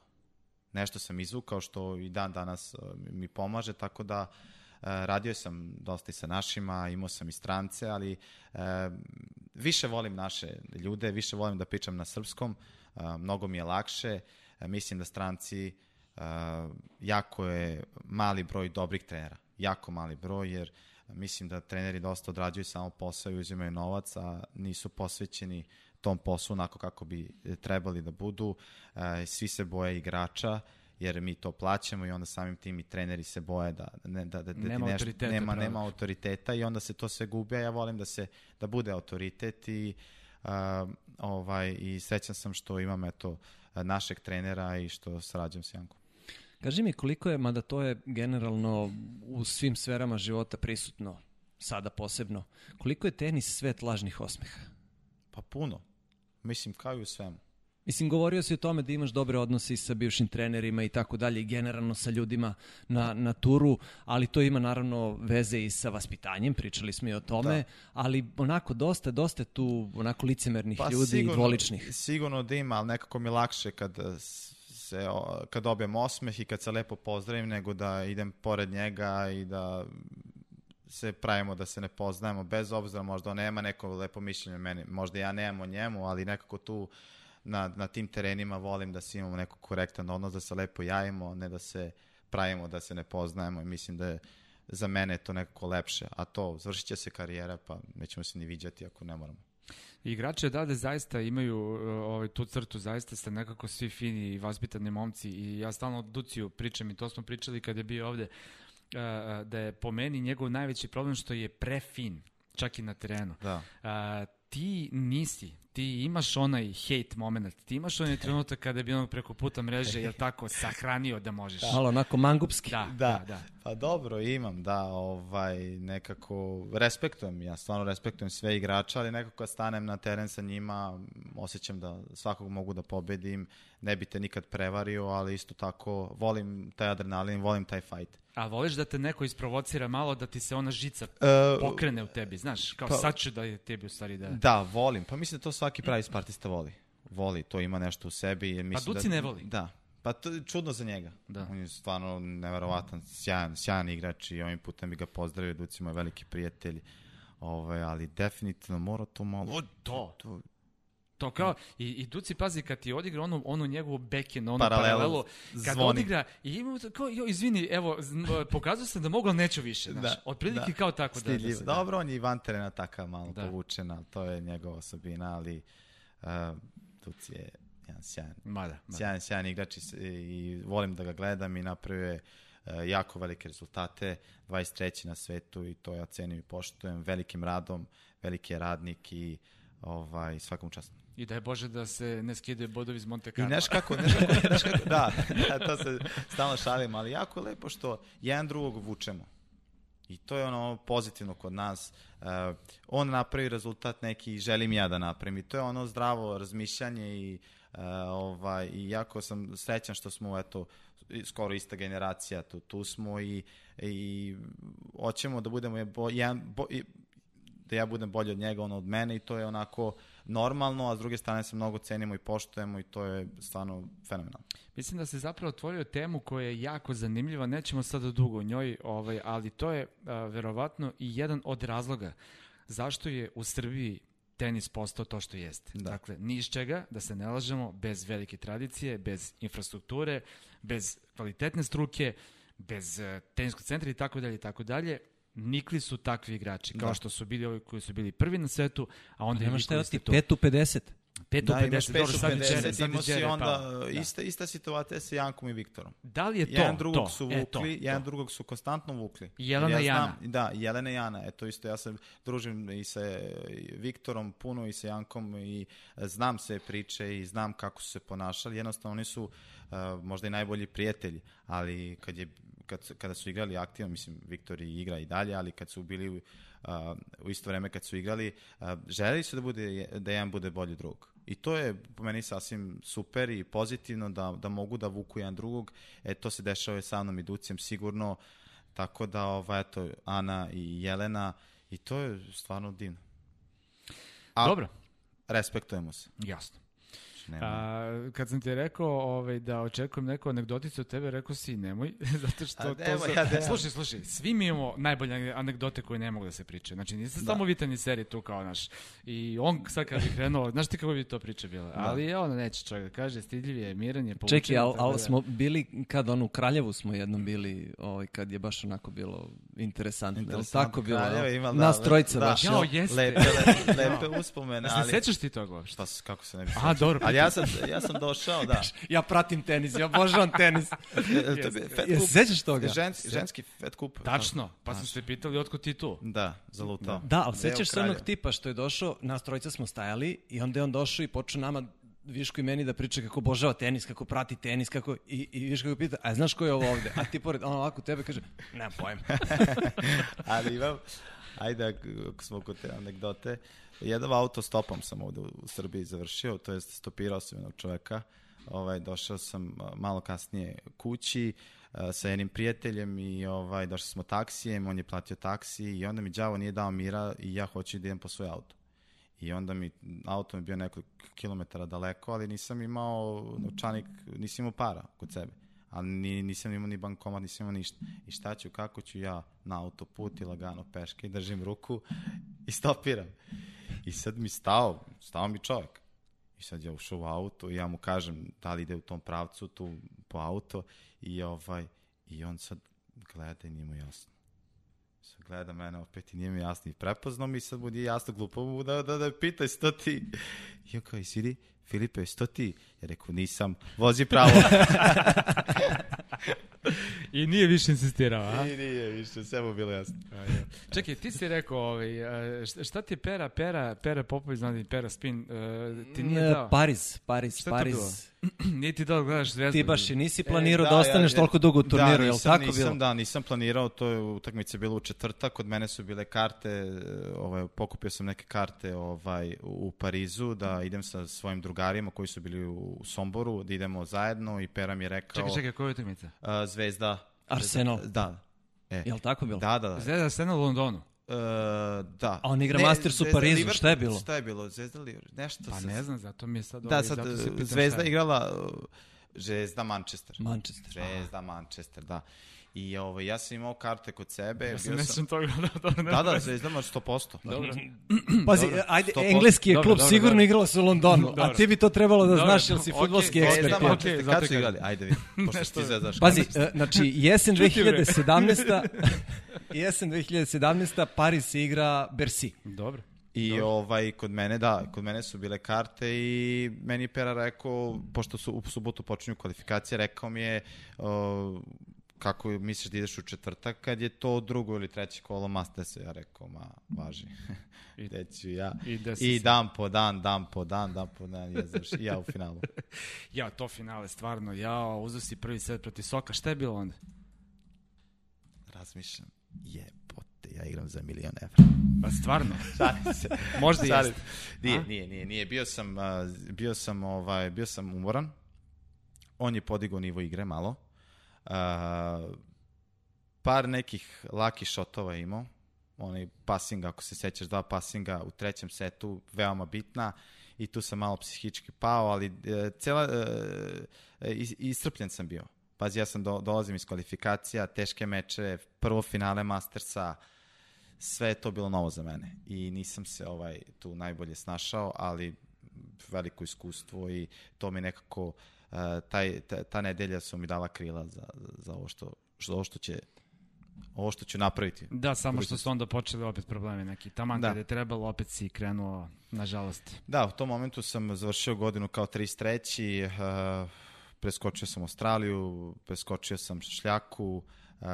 C: Nešto sam izvukao što i dan danas mi pomaže, tako da uh, radio sam dosta i sa našima, imao sam i strance, ali uh, više volim naše ljude, više volim da pričam na srpskom, uh, mnogo mi je lakše, mislim da stranci jako je mali broj dobrih trenera, jako mali broj, jer mislim da treneri dosta odrađuju samo posao i uzimaju novac, a nisu posvećeni tom poslu onako kako bi e, trebali da budu. E, svi se boje igrača, jer mi to plaćamo i onda samim tim i treneri se boje da, ne, da, da, da
A: Nema
C: nešto,
A: autoriteta
C: nema, nema autoriteta i onda se to sve gubi, a ja volim da se da bude autoritet i uh, ovaj i srećan sam što imam eto našeg trenera i što sarađujem s Jankom.
B: Kaži mi koliko je, mada to je generalno u svim sferama života prisutno, sada posebno, koliko je tenis svet lažnih osmeha?
C: Pa puno. Mislim, kao i u svemu.
B: Mislim, govorio si o tome da imaš dobre odnose i sa bivšim trenerima i tako dalje, i generalno sa ljudima na, na turu, ali to ima naravno veze i sa vaspitanjem, pričali smo i o tome,
C: Da.
B: ali onako dosta, dosta je tu onako licemernih
C: Pa
B: ljudi i dvoličnih.
C: Sigurno da ima, ali nekako mi lakše kad se, kad dobijem osmeh i kad se lepo pozdravim, nego da idem pored njega i da se pravimo da se ne poznajemo, bez obzira možda on nema neko lepo mišljenje o meni, možda ja nemam o njemu, ali nekako tu na, na tim terenima volim da se imamo neko korektan odnos, da se lepo javimo, ne da se pravimo da se ne poznajemo i mislim da je za mene to nekako lepše, a to, završit će se karijera, pa nećemo se ni viđati ako ne moramo.
A: Igrači odavde zaista imaju uh, ovaj, tu crtu, zaista ste nekako svi fini i vaspitani momci i ja stalno od Duciju pričam i to smo pričali kad je bio ovde, uh, uh, da je po meni njegov najveći problem što je prefin, čak i na terenu.
C: Da.
A: A, ti nisi, ti imaš onaj hate moment, ti imaš onaj trenutak kada bi ono preko puta mreže, jel tako, sahranio da možeš.
B: Malo onako mangupski.
A: Da,
C: Da,
A: da, da.
C: pa dobro, imam, da, ovaj, nekako, respektujem, ja stvarno respektujem sve igrače, ali nekako kad stanem na teren sa njima, osjećam da svakog mogu da pobedim, ne bi te nikad prevario, ali isto tako volim taj adrenalin, volim taj fight.
A: A voliš da te neko isprovocira malo, da ti se ona žica
C: E,
A: pokrene u tebi, znaš, kao
C: pa-
A: sad ću da je tebi u stvari da...
C: Da, volim, pa mislim da to svaki pravi spartista voli. Voli, to ima nešto u sebi. Mislim
A: Duci
C: da,
A: ne voli.
C: Da, pa to je čudno za njega.
A: Da.
C: On je stvarno neverovatan, sjajan, sjajan igrač i ovim putem bi ga pozdravio, Duci moj veliki prijatelj. Ovaj, ali definitivno mora to malo...
A: O, to.
C: to
A: To kao, i, i Duci, pazi, kad ti odigra onu, onu njegovu backhand, onu
C: Paralelu
A: paralelu, kad
C: zvoni.
A: odigra, i ima to kao, jo, izvini, evo, pokazao sam da mogu, ali neću više, znaš,
C: Da,
A: otprilike
C: da.
A: kao tako da, da
C: Stidljiv.
A: se...
C: Dobro, on je i van terena takav malo
A: Da.
C: povučen, ali to je njegova osobina, ali uh, Duci je jedan sjajan,
A: Mada, mada.
C: sjajan, sjajan igrač i, i volim da ga gledam i napravio je e, jako velike rezultate, 23. na svetu i to ja cenim i poštujem, velikim radom, veliki je radnik i ovaj, svakom častu.
A: I da je Bože da se ne skidaju bodovi iz Monte
C: I
A: Carlo.
C: znaš kako, znaš kako, znaš kako, da, da, to se stalno šalim, ali jako je lepo što jedan drugog vučemo. I to je ono pozitivno kod nas. Uh, on napravi rezultat neki i želim ja da napravim. I to je ono zdravo razmišljanje i, uh, ovaj, i jako sam srećan što smo eto, i- skoro ista generacija, tu, tu smo i, i hoćemo da budemo bo, jedan, bo, i, da ja budem bolji od njega, on od mene i to je onako normalno, a s druge strane se mnogo cenimo i poštujemo i to je stvarno fenomenalno.
A: Mislim da se zapravo otvorio temu koja je jako zanimljiva, nećemo sada dugo o njoj, ovaj, ali to je a, verovatno i jedan od razloga zašto je u Srbiji tenis postao to što jeste.
C: Da.
A: Dakle, ni iz čega, da se ne lažemo, bez velike tradicije, bez infrastrukture, bez kvalitetne struke, bez uh, teniskog centra i tako dalje i tako dalje, nikli su takvi igrači, kao
C: Da.
A: što su bili ovi koji su bili prvi na svetu, a onda
B: Nemaš šta da ti
A: tu.
B: 5 u 50.
A: Pet u
C: Da, imaš
A: 50, dobro,
C: 5
A: sad
C: u
A: je Đere,
C: 50,
A: sad je Đere
C: onda
A: pao. Da.
C: ista, ista situacija sa Jankom i Viktorom.
A: Da li je to?
C: jedan drugog
A: to,
C: su
A: e,
C: vukli,
A: to,
C: jedan
A: to.
C: drugog su konstantno vukli.
A: Jelena
C: ja
A: Jana.
C: znam- Da, Jelena i Jana. Eto isto, ja se družim i sa Viktorom puno i sa Jankom i e, znam sve priče i znam kako su se ponašali. Jednostavno oni su uh, možda i najbolji prijatelji, ali kad je kad, kada su igrali aktivno, mislim, Viktor i igra i dalje, ali kad su bili uh, u isto vreme kad su igrali, uh, želeli su da, bude, da jedan bude bolji od drugog. I to je po meni sasvim super i pozitivno da, da mogu da vuku jedan drugog. E, to se dešava i sa mnom i Ducijem sigurno. Tako da, ovaj, eto, Ana i Jelena i to je stvarno divno. A,
A: Dobro,
C: Respektujemo se.
A: jasno. A, kad sam ti rekao ovaj, da očekujem neku anegdoticu od tebe, rekao si nemoj, <laughs> zato što
C: A
A: to...
C: nemoj,
A: za-
C: ja nemam.
A: Slušaj, slušaj, svi mi imamo najbolje anegdote koje ne mogu da se pričaju. Znači, nisam
C: Da.
A: samo vitani seriji tu kao naš. I on sad kad bi krenuo, znaš ti kako bi to priča bila? Ali je ono neće čovjek da kaže, stidljiv je, miran je, povučen.
B: Čekaj, ali al
A: da-
B: smo bili, kad ono u Kraljevu smo jednom bili, ovaj, kad je baš onako bilo interesantno. Interesantno
C: Interesantno,
B: tako bilo?
C: Kraljeva
B: no?
C: ima, da,
B: Nas trojica
C: da.
B: baš.
A: Jao, jeste.
C: Lepe, le, lepe uspomene, ali...
A: sećaš ti toga?
C: Šta, s- kako se ne bi
A: Aha, dobro.
C: Ali ja sam, ja sam došao, da.
B: Ja pratim tenis, ja obožavam tenis. <laughs>
C: E, je
B: se sećaš toga?
C: Ženski, ženski Fed kup.
A: Tačno, pa sam se pitali otkud ti tu.
C: Da, zalutao.
B: Da, ali sećaš se onog tipa što je došao, nas trojica smo stajali i onda je on došao i počeo nama Viško i meni da priča kako obožava tenis, kako prati tenis, kako i, i Viško ga pita, a znaš ko je ovo ovde? A ti pored, on ovako tebe kaže, nemam pojma. <laughs>
C: Ali imam, ajde, ako smo kod te anegdote, jedan autostopom sam ovde u Srbiji završio, to jest stopirao sam jednog čoveka, ovaj, došao sam malo kasnije kući sa jednim prijateljem i ovaj, došli smo taksijem, on je platio taksi i onda mi đavo nije dao mira i ja hoću da idem po svoj auto. I onda mi, auto mi bio nekoliko kilometara daleko, ali nisam imao novčanik, nisam imao para kod sebe. Ali ni, nisam imao ni bankomat, nisam imao ništa. I šta ću, kako ću ja na autoput i lagano peške i držim ruku i stopiram. I sad mi stao, stao mi čovjek. I sad ja ušao u auto i ja mu kažem da li ide u tom pravcu tu po auto i ovaj i on sad gleda i nije mu jasno. Sad gleda mene opet i nije mi jasno i prepoznao mi sad nije jasno glupo mu da, da, da pitaj sto ti. I on kao, i sidi, Filipe, sto ti? Ja rekao, nisam, vozi pravo. <laughs>
A: I nije više insistirao, a?
C: I nije više, sve mu bilo jasno.
A: Čekaj, ti si rekao, ovaj, šta- ti Pera, Pera, Pera Popović, znači Pera Spin, e, ti nije
B: E,
A: dao?
B: Pariz, Pariz,
A: Šta je to
B: Pariz.
A: Bilo? <clears throat> nije ti dao da gledaš zvezdu?
B: Ti baš i nisi planirao
C: E,
B: da, ostaneš
C: ja-
B: toliko dugo u turniru,
C: da,
B: je li
C: nisam,
B: tako
C: nisam,
B: bilo?
C: Da, nisam planirao, to je utakmica bila u četvrtak, kod mene su bile karte, e, ovaj, pokupio sam neke karte ovaj, u Parizu, da idem sa svojim drugarima koji su bili u Somboru, da idemo zajedno i Pera mi je rekao...
A: Čekaj, čekaj, koja je utakmica?
C: a, Zvezda.
B: Arsenal.
C: Da. E,
B: Je li tako bilo?
C: da, da, da.
A: Zvezda Arsenal u Londonu.
C: E, da.
B: A on igra
C: Ne,
B: Masters u
C: Zvezda
B: Parizu,
C: Liverpool,
B: šta je bilo?
C: Šta je bilo? Zvezda Liverpool, nešto
A: Pa
C: sa-
A: ne znam, zato mi je sad...
C: Da,
A: ovaj,
C: sad
A: zato se
C: e, Zvezda
A: šta je.
C: igrala uh, Zvezda Manchester.
B: Manchester.
C: Zvezda Manchester, da. I ovaj, ja sam imao karte kod sebe.
A: Ja sam nešto toga da ne
C: Da, da, Zvezda ima 100%.
A: Dobro. <clears throat>
B: Pazi,
C: Dobro,
B: ajde,
C: 100%.
B: engleski je
A: Dobro,
B: klub,
A: dobro,
B: sigurno
A: dobro.
B: igrala se u Londonu, a
A: Dobro.
B: ti bi to trebalo da
A: Dobro,
B: znaš, jer si
A: okej,
B: futbolski
A: Zvezda,
B: ekspert.
A: Okej,
C: Manchester,
A: zato
C: kad su igrali? Ajde vi, <laughs> pošto ti zvezdaš.
B: Pazi, e, znači, <laughs> jesen
A: Čuti, bre.
B: 2017. <laughs> jesen 2017. Paris igra Bercy.
A: Dobro.
C: I ovaj, kod mene, da, kod mene su bile karte i meni je Pera rekao, pošto su u subotu počinju kvalifikacije, rekao mi je o, kako misliš da ideš u četvrtak, kad je to drugo ili treće kolo Masters, ja rekao, ma, važi.
A: I- <laughs>
C: Gde ću ja?
A: I da
C: I dan po dan, dan po dan, dan po dan, ja, završi, ja u finalu. <laughs>
A: Ja, to finale, stvarno, ja, uzeo si prvi set protiv Soka, šta je bilo onda?
C: Razmišljam, jebote, ja igram za milion evra.
A: Pa stvarno, <laughs>
C: Šalim se.
A: možda jeste.
C: Nije,
A: A?
C: nije, nije, nije. Bio sam, a, bio sam, ovaj, bio sam umoran. On je podigao nivo igre malo. A, par nekih laki šotova imao. Onaj passing, ako se sećaš, dva passinga u trećem setu, veoma bitna. I tu sam malo psihički pao, ali e, cela, e, is- iscrpljen sam bio. Pazi, ja sam do, dolazim iz kvalifikacija, teške meče, prvo finale Mastersa, sve je to bilo novo za mene i nisam se ovaj tu najbolje snašao, ali veliko iskustvo i to mi nekako uh, taj, ta, ta nedelja su mi dala krila za, za ovo što, što, ovo što će ovo što ću napraviti.
A: Da, samo što su onda počeli opet problemi neki. Taman
C: Da.
A: kada je trebalo, opet si krenuo, nažalost.
C: Da, u tom momentu sam završio godinu kao 33. Uh, preskočio sam Australiju, preskočio sam Šljaku uh,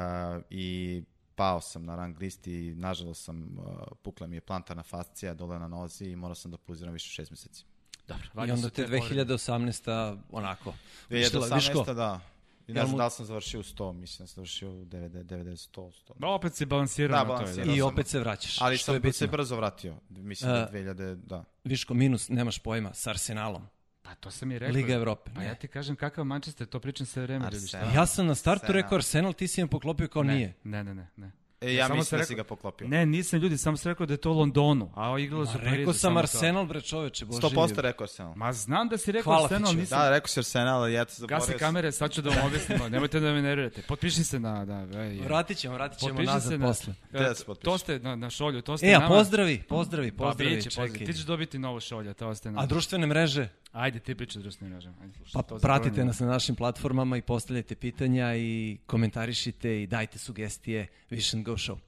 C: i pao sam na rang listi i nažalost sam, uh, pukla mi je plantarna fascija dole na nozi i morao sam da pauziram više šest meseci.
A: Dobro.
B: I onda te 2018. onako. Višla-
C: 2018.
B: Viško,
C: da. I ne znam da li sam završio u 100, mislim da sam završio u 90, 90 100, 100.
A: Ba, opet si balansirao
C: Da,
A: na to.
C: balansirao.
B: I
C: sam.
B: opet se vraćaš.
C: Ali
B: što je
C: sam
B: bitno.
C: se brzo vratio. Mislim
B: E,
C: da 2000, da.
B: Viško minus, nemaš pojma, sa Arsenalom.
A: Pa to sam i rekao.
B: Liga Evrope.
A: Pa
B: ne.
A: ja ti kažem kakav Manchester, to pričam sve vreme.
C: Arsenal.
B: Ja sam na startu
C: Arsenal.
B: rekao Arsenal, ti si mi poklopio kao
A: ne,
B: nije.
A: Ne, ne, ne, ne.
C: E, ja
A: Samo
C: mislim
A: sam
C: da si ga poklopio.
A: Ne, nisam ljudi, samo sam rekao da je to u Londonu, a igralo su
B: Ma,
A: u Parizu.
B: rekao sam. Arsenal, bre čoveče, bože.
C: 100% rekao Arsenal.
A: Ma znam da si rekao
B: Hvala
A: Arsenal, nisam...
C: Da, rekao si Arsenal, ali ja te zaboravio.
A: Gasi kamere, sad ću da vam objasnim, nemojte da me nervirate. Potpiši se na... Da, ej, ej.
B: Vratit ćemo, vratit ćemo
A: Potpiši
B: nazad
A: se na...
B: posle.
C: Gde da se potpišeš?
A: To ste na, na šolju, to ste
B: E,
A: nama...
B: pozdravi, pozdravi,
A: Pa
B: pozdravi,
A: biće, pozdravi.
B: čekaj.
A: Ti ćeš dobiti novo šolje, to ste nama.
B: A društvene mreže?
A: Ajde, ti pričaj društvenim mrežama. Ajde, slušaj,
B: Pa pratite nas na našim platformama i postavljajte pitanja i komentarišite i dajte sugestije Vision Go Show.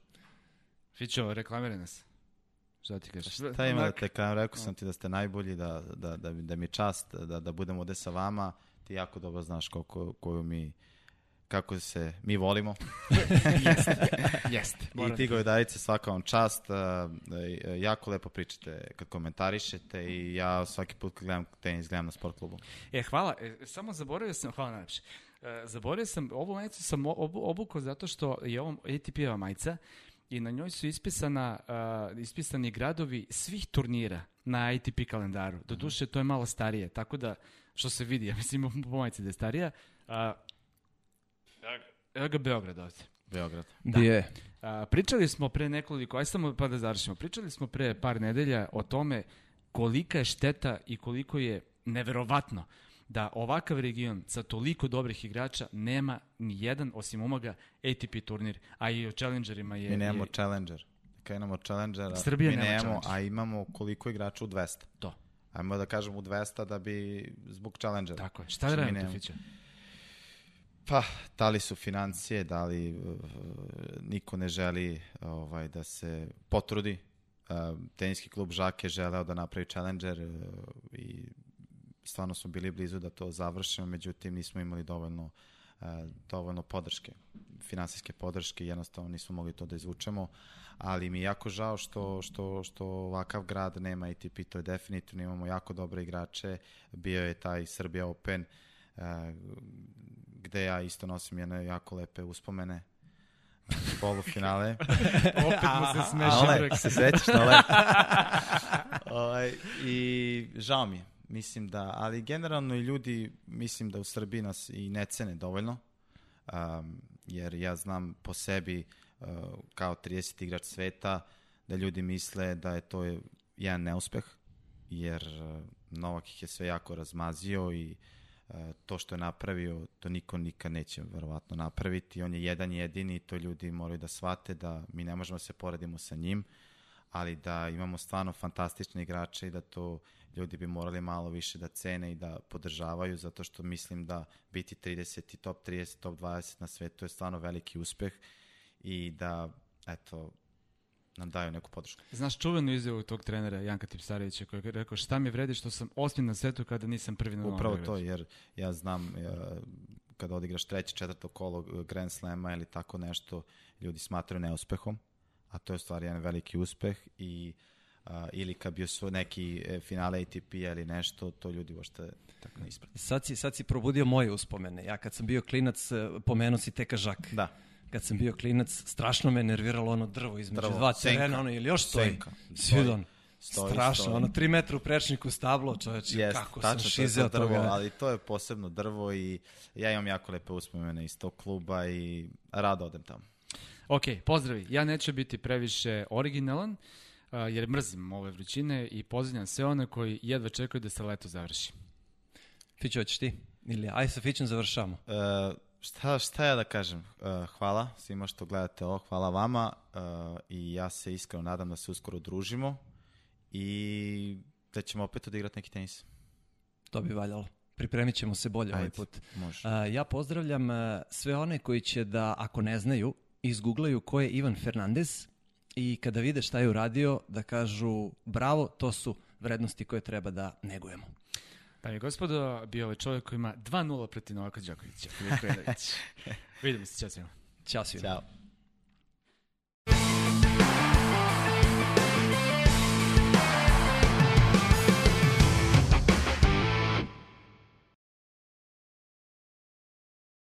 A: Fićo, reklamiraj nas. Šta ti kažeš?
C: Šta ima da te kažem, rekao sam ti da ste najbolji, da, da, da, da mi je čast da, da budem ovde sa vama. Ti jako dobro znaš koliko, koju mi kako se mi volimo. <laughs>
A: Jeste.
C: I ti Govedarice, svaka vam čast. Uh, uh, jako lepo pričate kad komentarišete i ja svaki put kad gledam tenis, gledam na sport klubu.
A: E, hvala. E, samo zaboravio sam, hvala najlepše. E, zaboravio sam, ovu majicu sam obu, obukao zato što je ovo ATP-ova majica i na njoj su ispisana, uh, ispisani gradovi svih turnira na ATP kalendaru. Doduše, to je malo starije, tako da, što se vidi, ja mislim po majici da je starija, uh, evo ga Beograd ovde.
C: Beograd.
B: Da. je.
A: A, pričali smo pre nekoliko, aj samo pa da završimo, pričali smo pre par nedelja o tome kolika je šteta i koliko je neverovatno da ovakav region sa toliko dobrih igrača nema ni jedan osim umoga ATP turnir, a i o Challengerima je...
C: Mi nemamo
A: je,
C: Challenger. Kad imamo Challengera,
A: Srbija
C: mi
A: nema
C: nemamo,
A: Challenger.
C: a imamo koliko igrača u 200.
A: To.
C: Ajmo da kažemo u 200 da bi zbog Challengera.
A: Tako je. Šta da
C: Znači, mi
A: radim,
C: nemamo.
A: Tufića?
C: Pa, da li su financije, da li uh, niko ne želi ovaj, da se potrudi. Uh, teniski klub Žake želeo da napravi Challenger uh, i stvarno smo bili blizu da to završimo, međutim nismo imali dovoljno, uh, dovoljno podrške, finansijske podrške jednostavno nismo mogli to da izvučemo, ali mi je jako žao što, što, što ovakav grad nema ATP, to je definitivno, imamo jako dobre igrače, bio je taj Srbija Open, gde ja isto nosim jedne jako lepe uspomene <laughs> polufinale. <laughs>
A: Opet mu se smeša
C: Ale,
A: uvek.
C: se sećaš na le? <laughs> ovaj, I žao mi je. Mislim da, ali generalno i ljudi, mislim da u Srbiji nas i ne cene dovoljno, um, jer ja znam po sebi uh, kao 30 igrač sveta da ljudi misle da je to jedan neuspeh, jer uh, Novak ih je sve jako razmazio i uh, to što je napravio, to niko nikad neće verovatno napraviti. On je jedan jedini i to ljudi moraju da shvate da mi ne možemo da se poredimo sa njim, ali da imamo stvarno fantastične igrače i da to ljudi bi morali malo više da cene i da podržavaju, zato što mislim da biti 30 i top 30, top 20 na svetu je stvarno veliki uspeh i da, eto, nam daju neku podršku.
A: Znaš čuvenu izjavu tog trenera Janka Tipsarevića koji je rekao šta mi vredi što sam osmi na svetu kada nisam prvi na Novom
C: Upravo
A: Beogradu.
C: to, jer ja znam uh, kada odigraš treće, četvrto kolo Grand Slema ili tako nešto, ljudi smatraju neuspehom, a to je u stvari jedan veliki uspeh i uh, ili kad bio su neki e, finale ATP ili nešto, to ljudi uopšte tako ne isprati.
B: Sad si, sad si probudio moje uspomene. Ja kad sam bio klinac, eh, pomenuo si Teka Žak.
C: Da.
B: Kad sam bio klinac, strašno me nerviralo ono drvo između
C: Drvo,
B: dva
C: senka.
B: terena, ono ili još stoji.
C: Senka.
B: Svidon.
C: Stoji,
B: Strašno,
C: stoji.
B: ono tri metra u prečniku stablo, čoveče,
C: Jest,
B: kako sam
C: tačno, je
B: šizeo
C: to drvo,
B: toga.
C: ali to je posebno drvo i ja imam jako lepe uspomene iz tog kluba i rado odem tamo.
A: Ok, pozdravi. Ja neću biti previše originalan, uh, jer mrzim ove vrućine i pozdravljam sve one koji jedva čekaju da se leto završi.
B: Fićo, hoćeš ti? Ili, aj sa Fićem završamo.
C: Uh, šta, šta ja da kažem? Uh, hvala svima što gledate ovo, hvala vama uh, i ja se iskreno nadam da se uskoro družimo i da ćemo opet odigrati neki tenis.
B: To bi valjalo. Pripremit ćemo se bolje ovaj
C: Ajde,
B: put.
C: može.
B: A, ja pozdravljam sve one koji će da, ako ne znaju, izgooglaju ko je Ivan Fernandez i kada vide šta je uradio, da kažu bravo, to su vrednosti koje treba da negujemo.
A: Da mi gospodo, bio ovaj čovjek koji ima 2-0 protiv Novaka Đokovića. <laughs> Vidimo se, čao svima.
B: Ćao svima.
C: Ćao.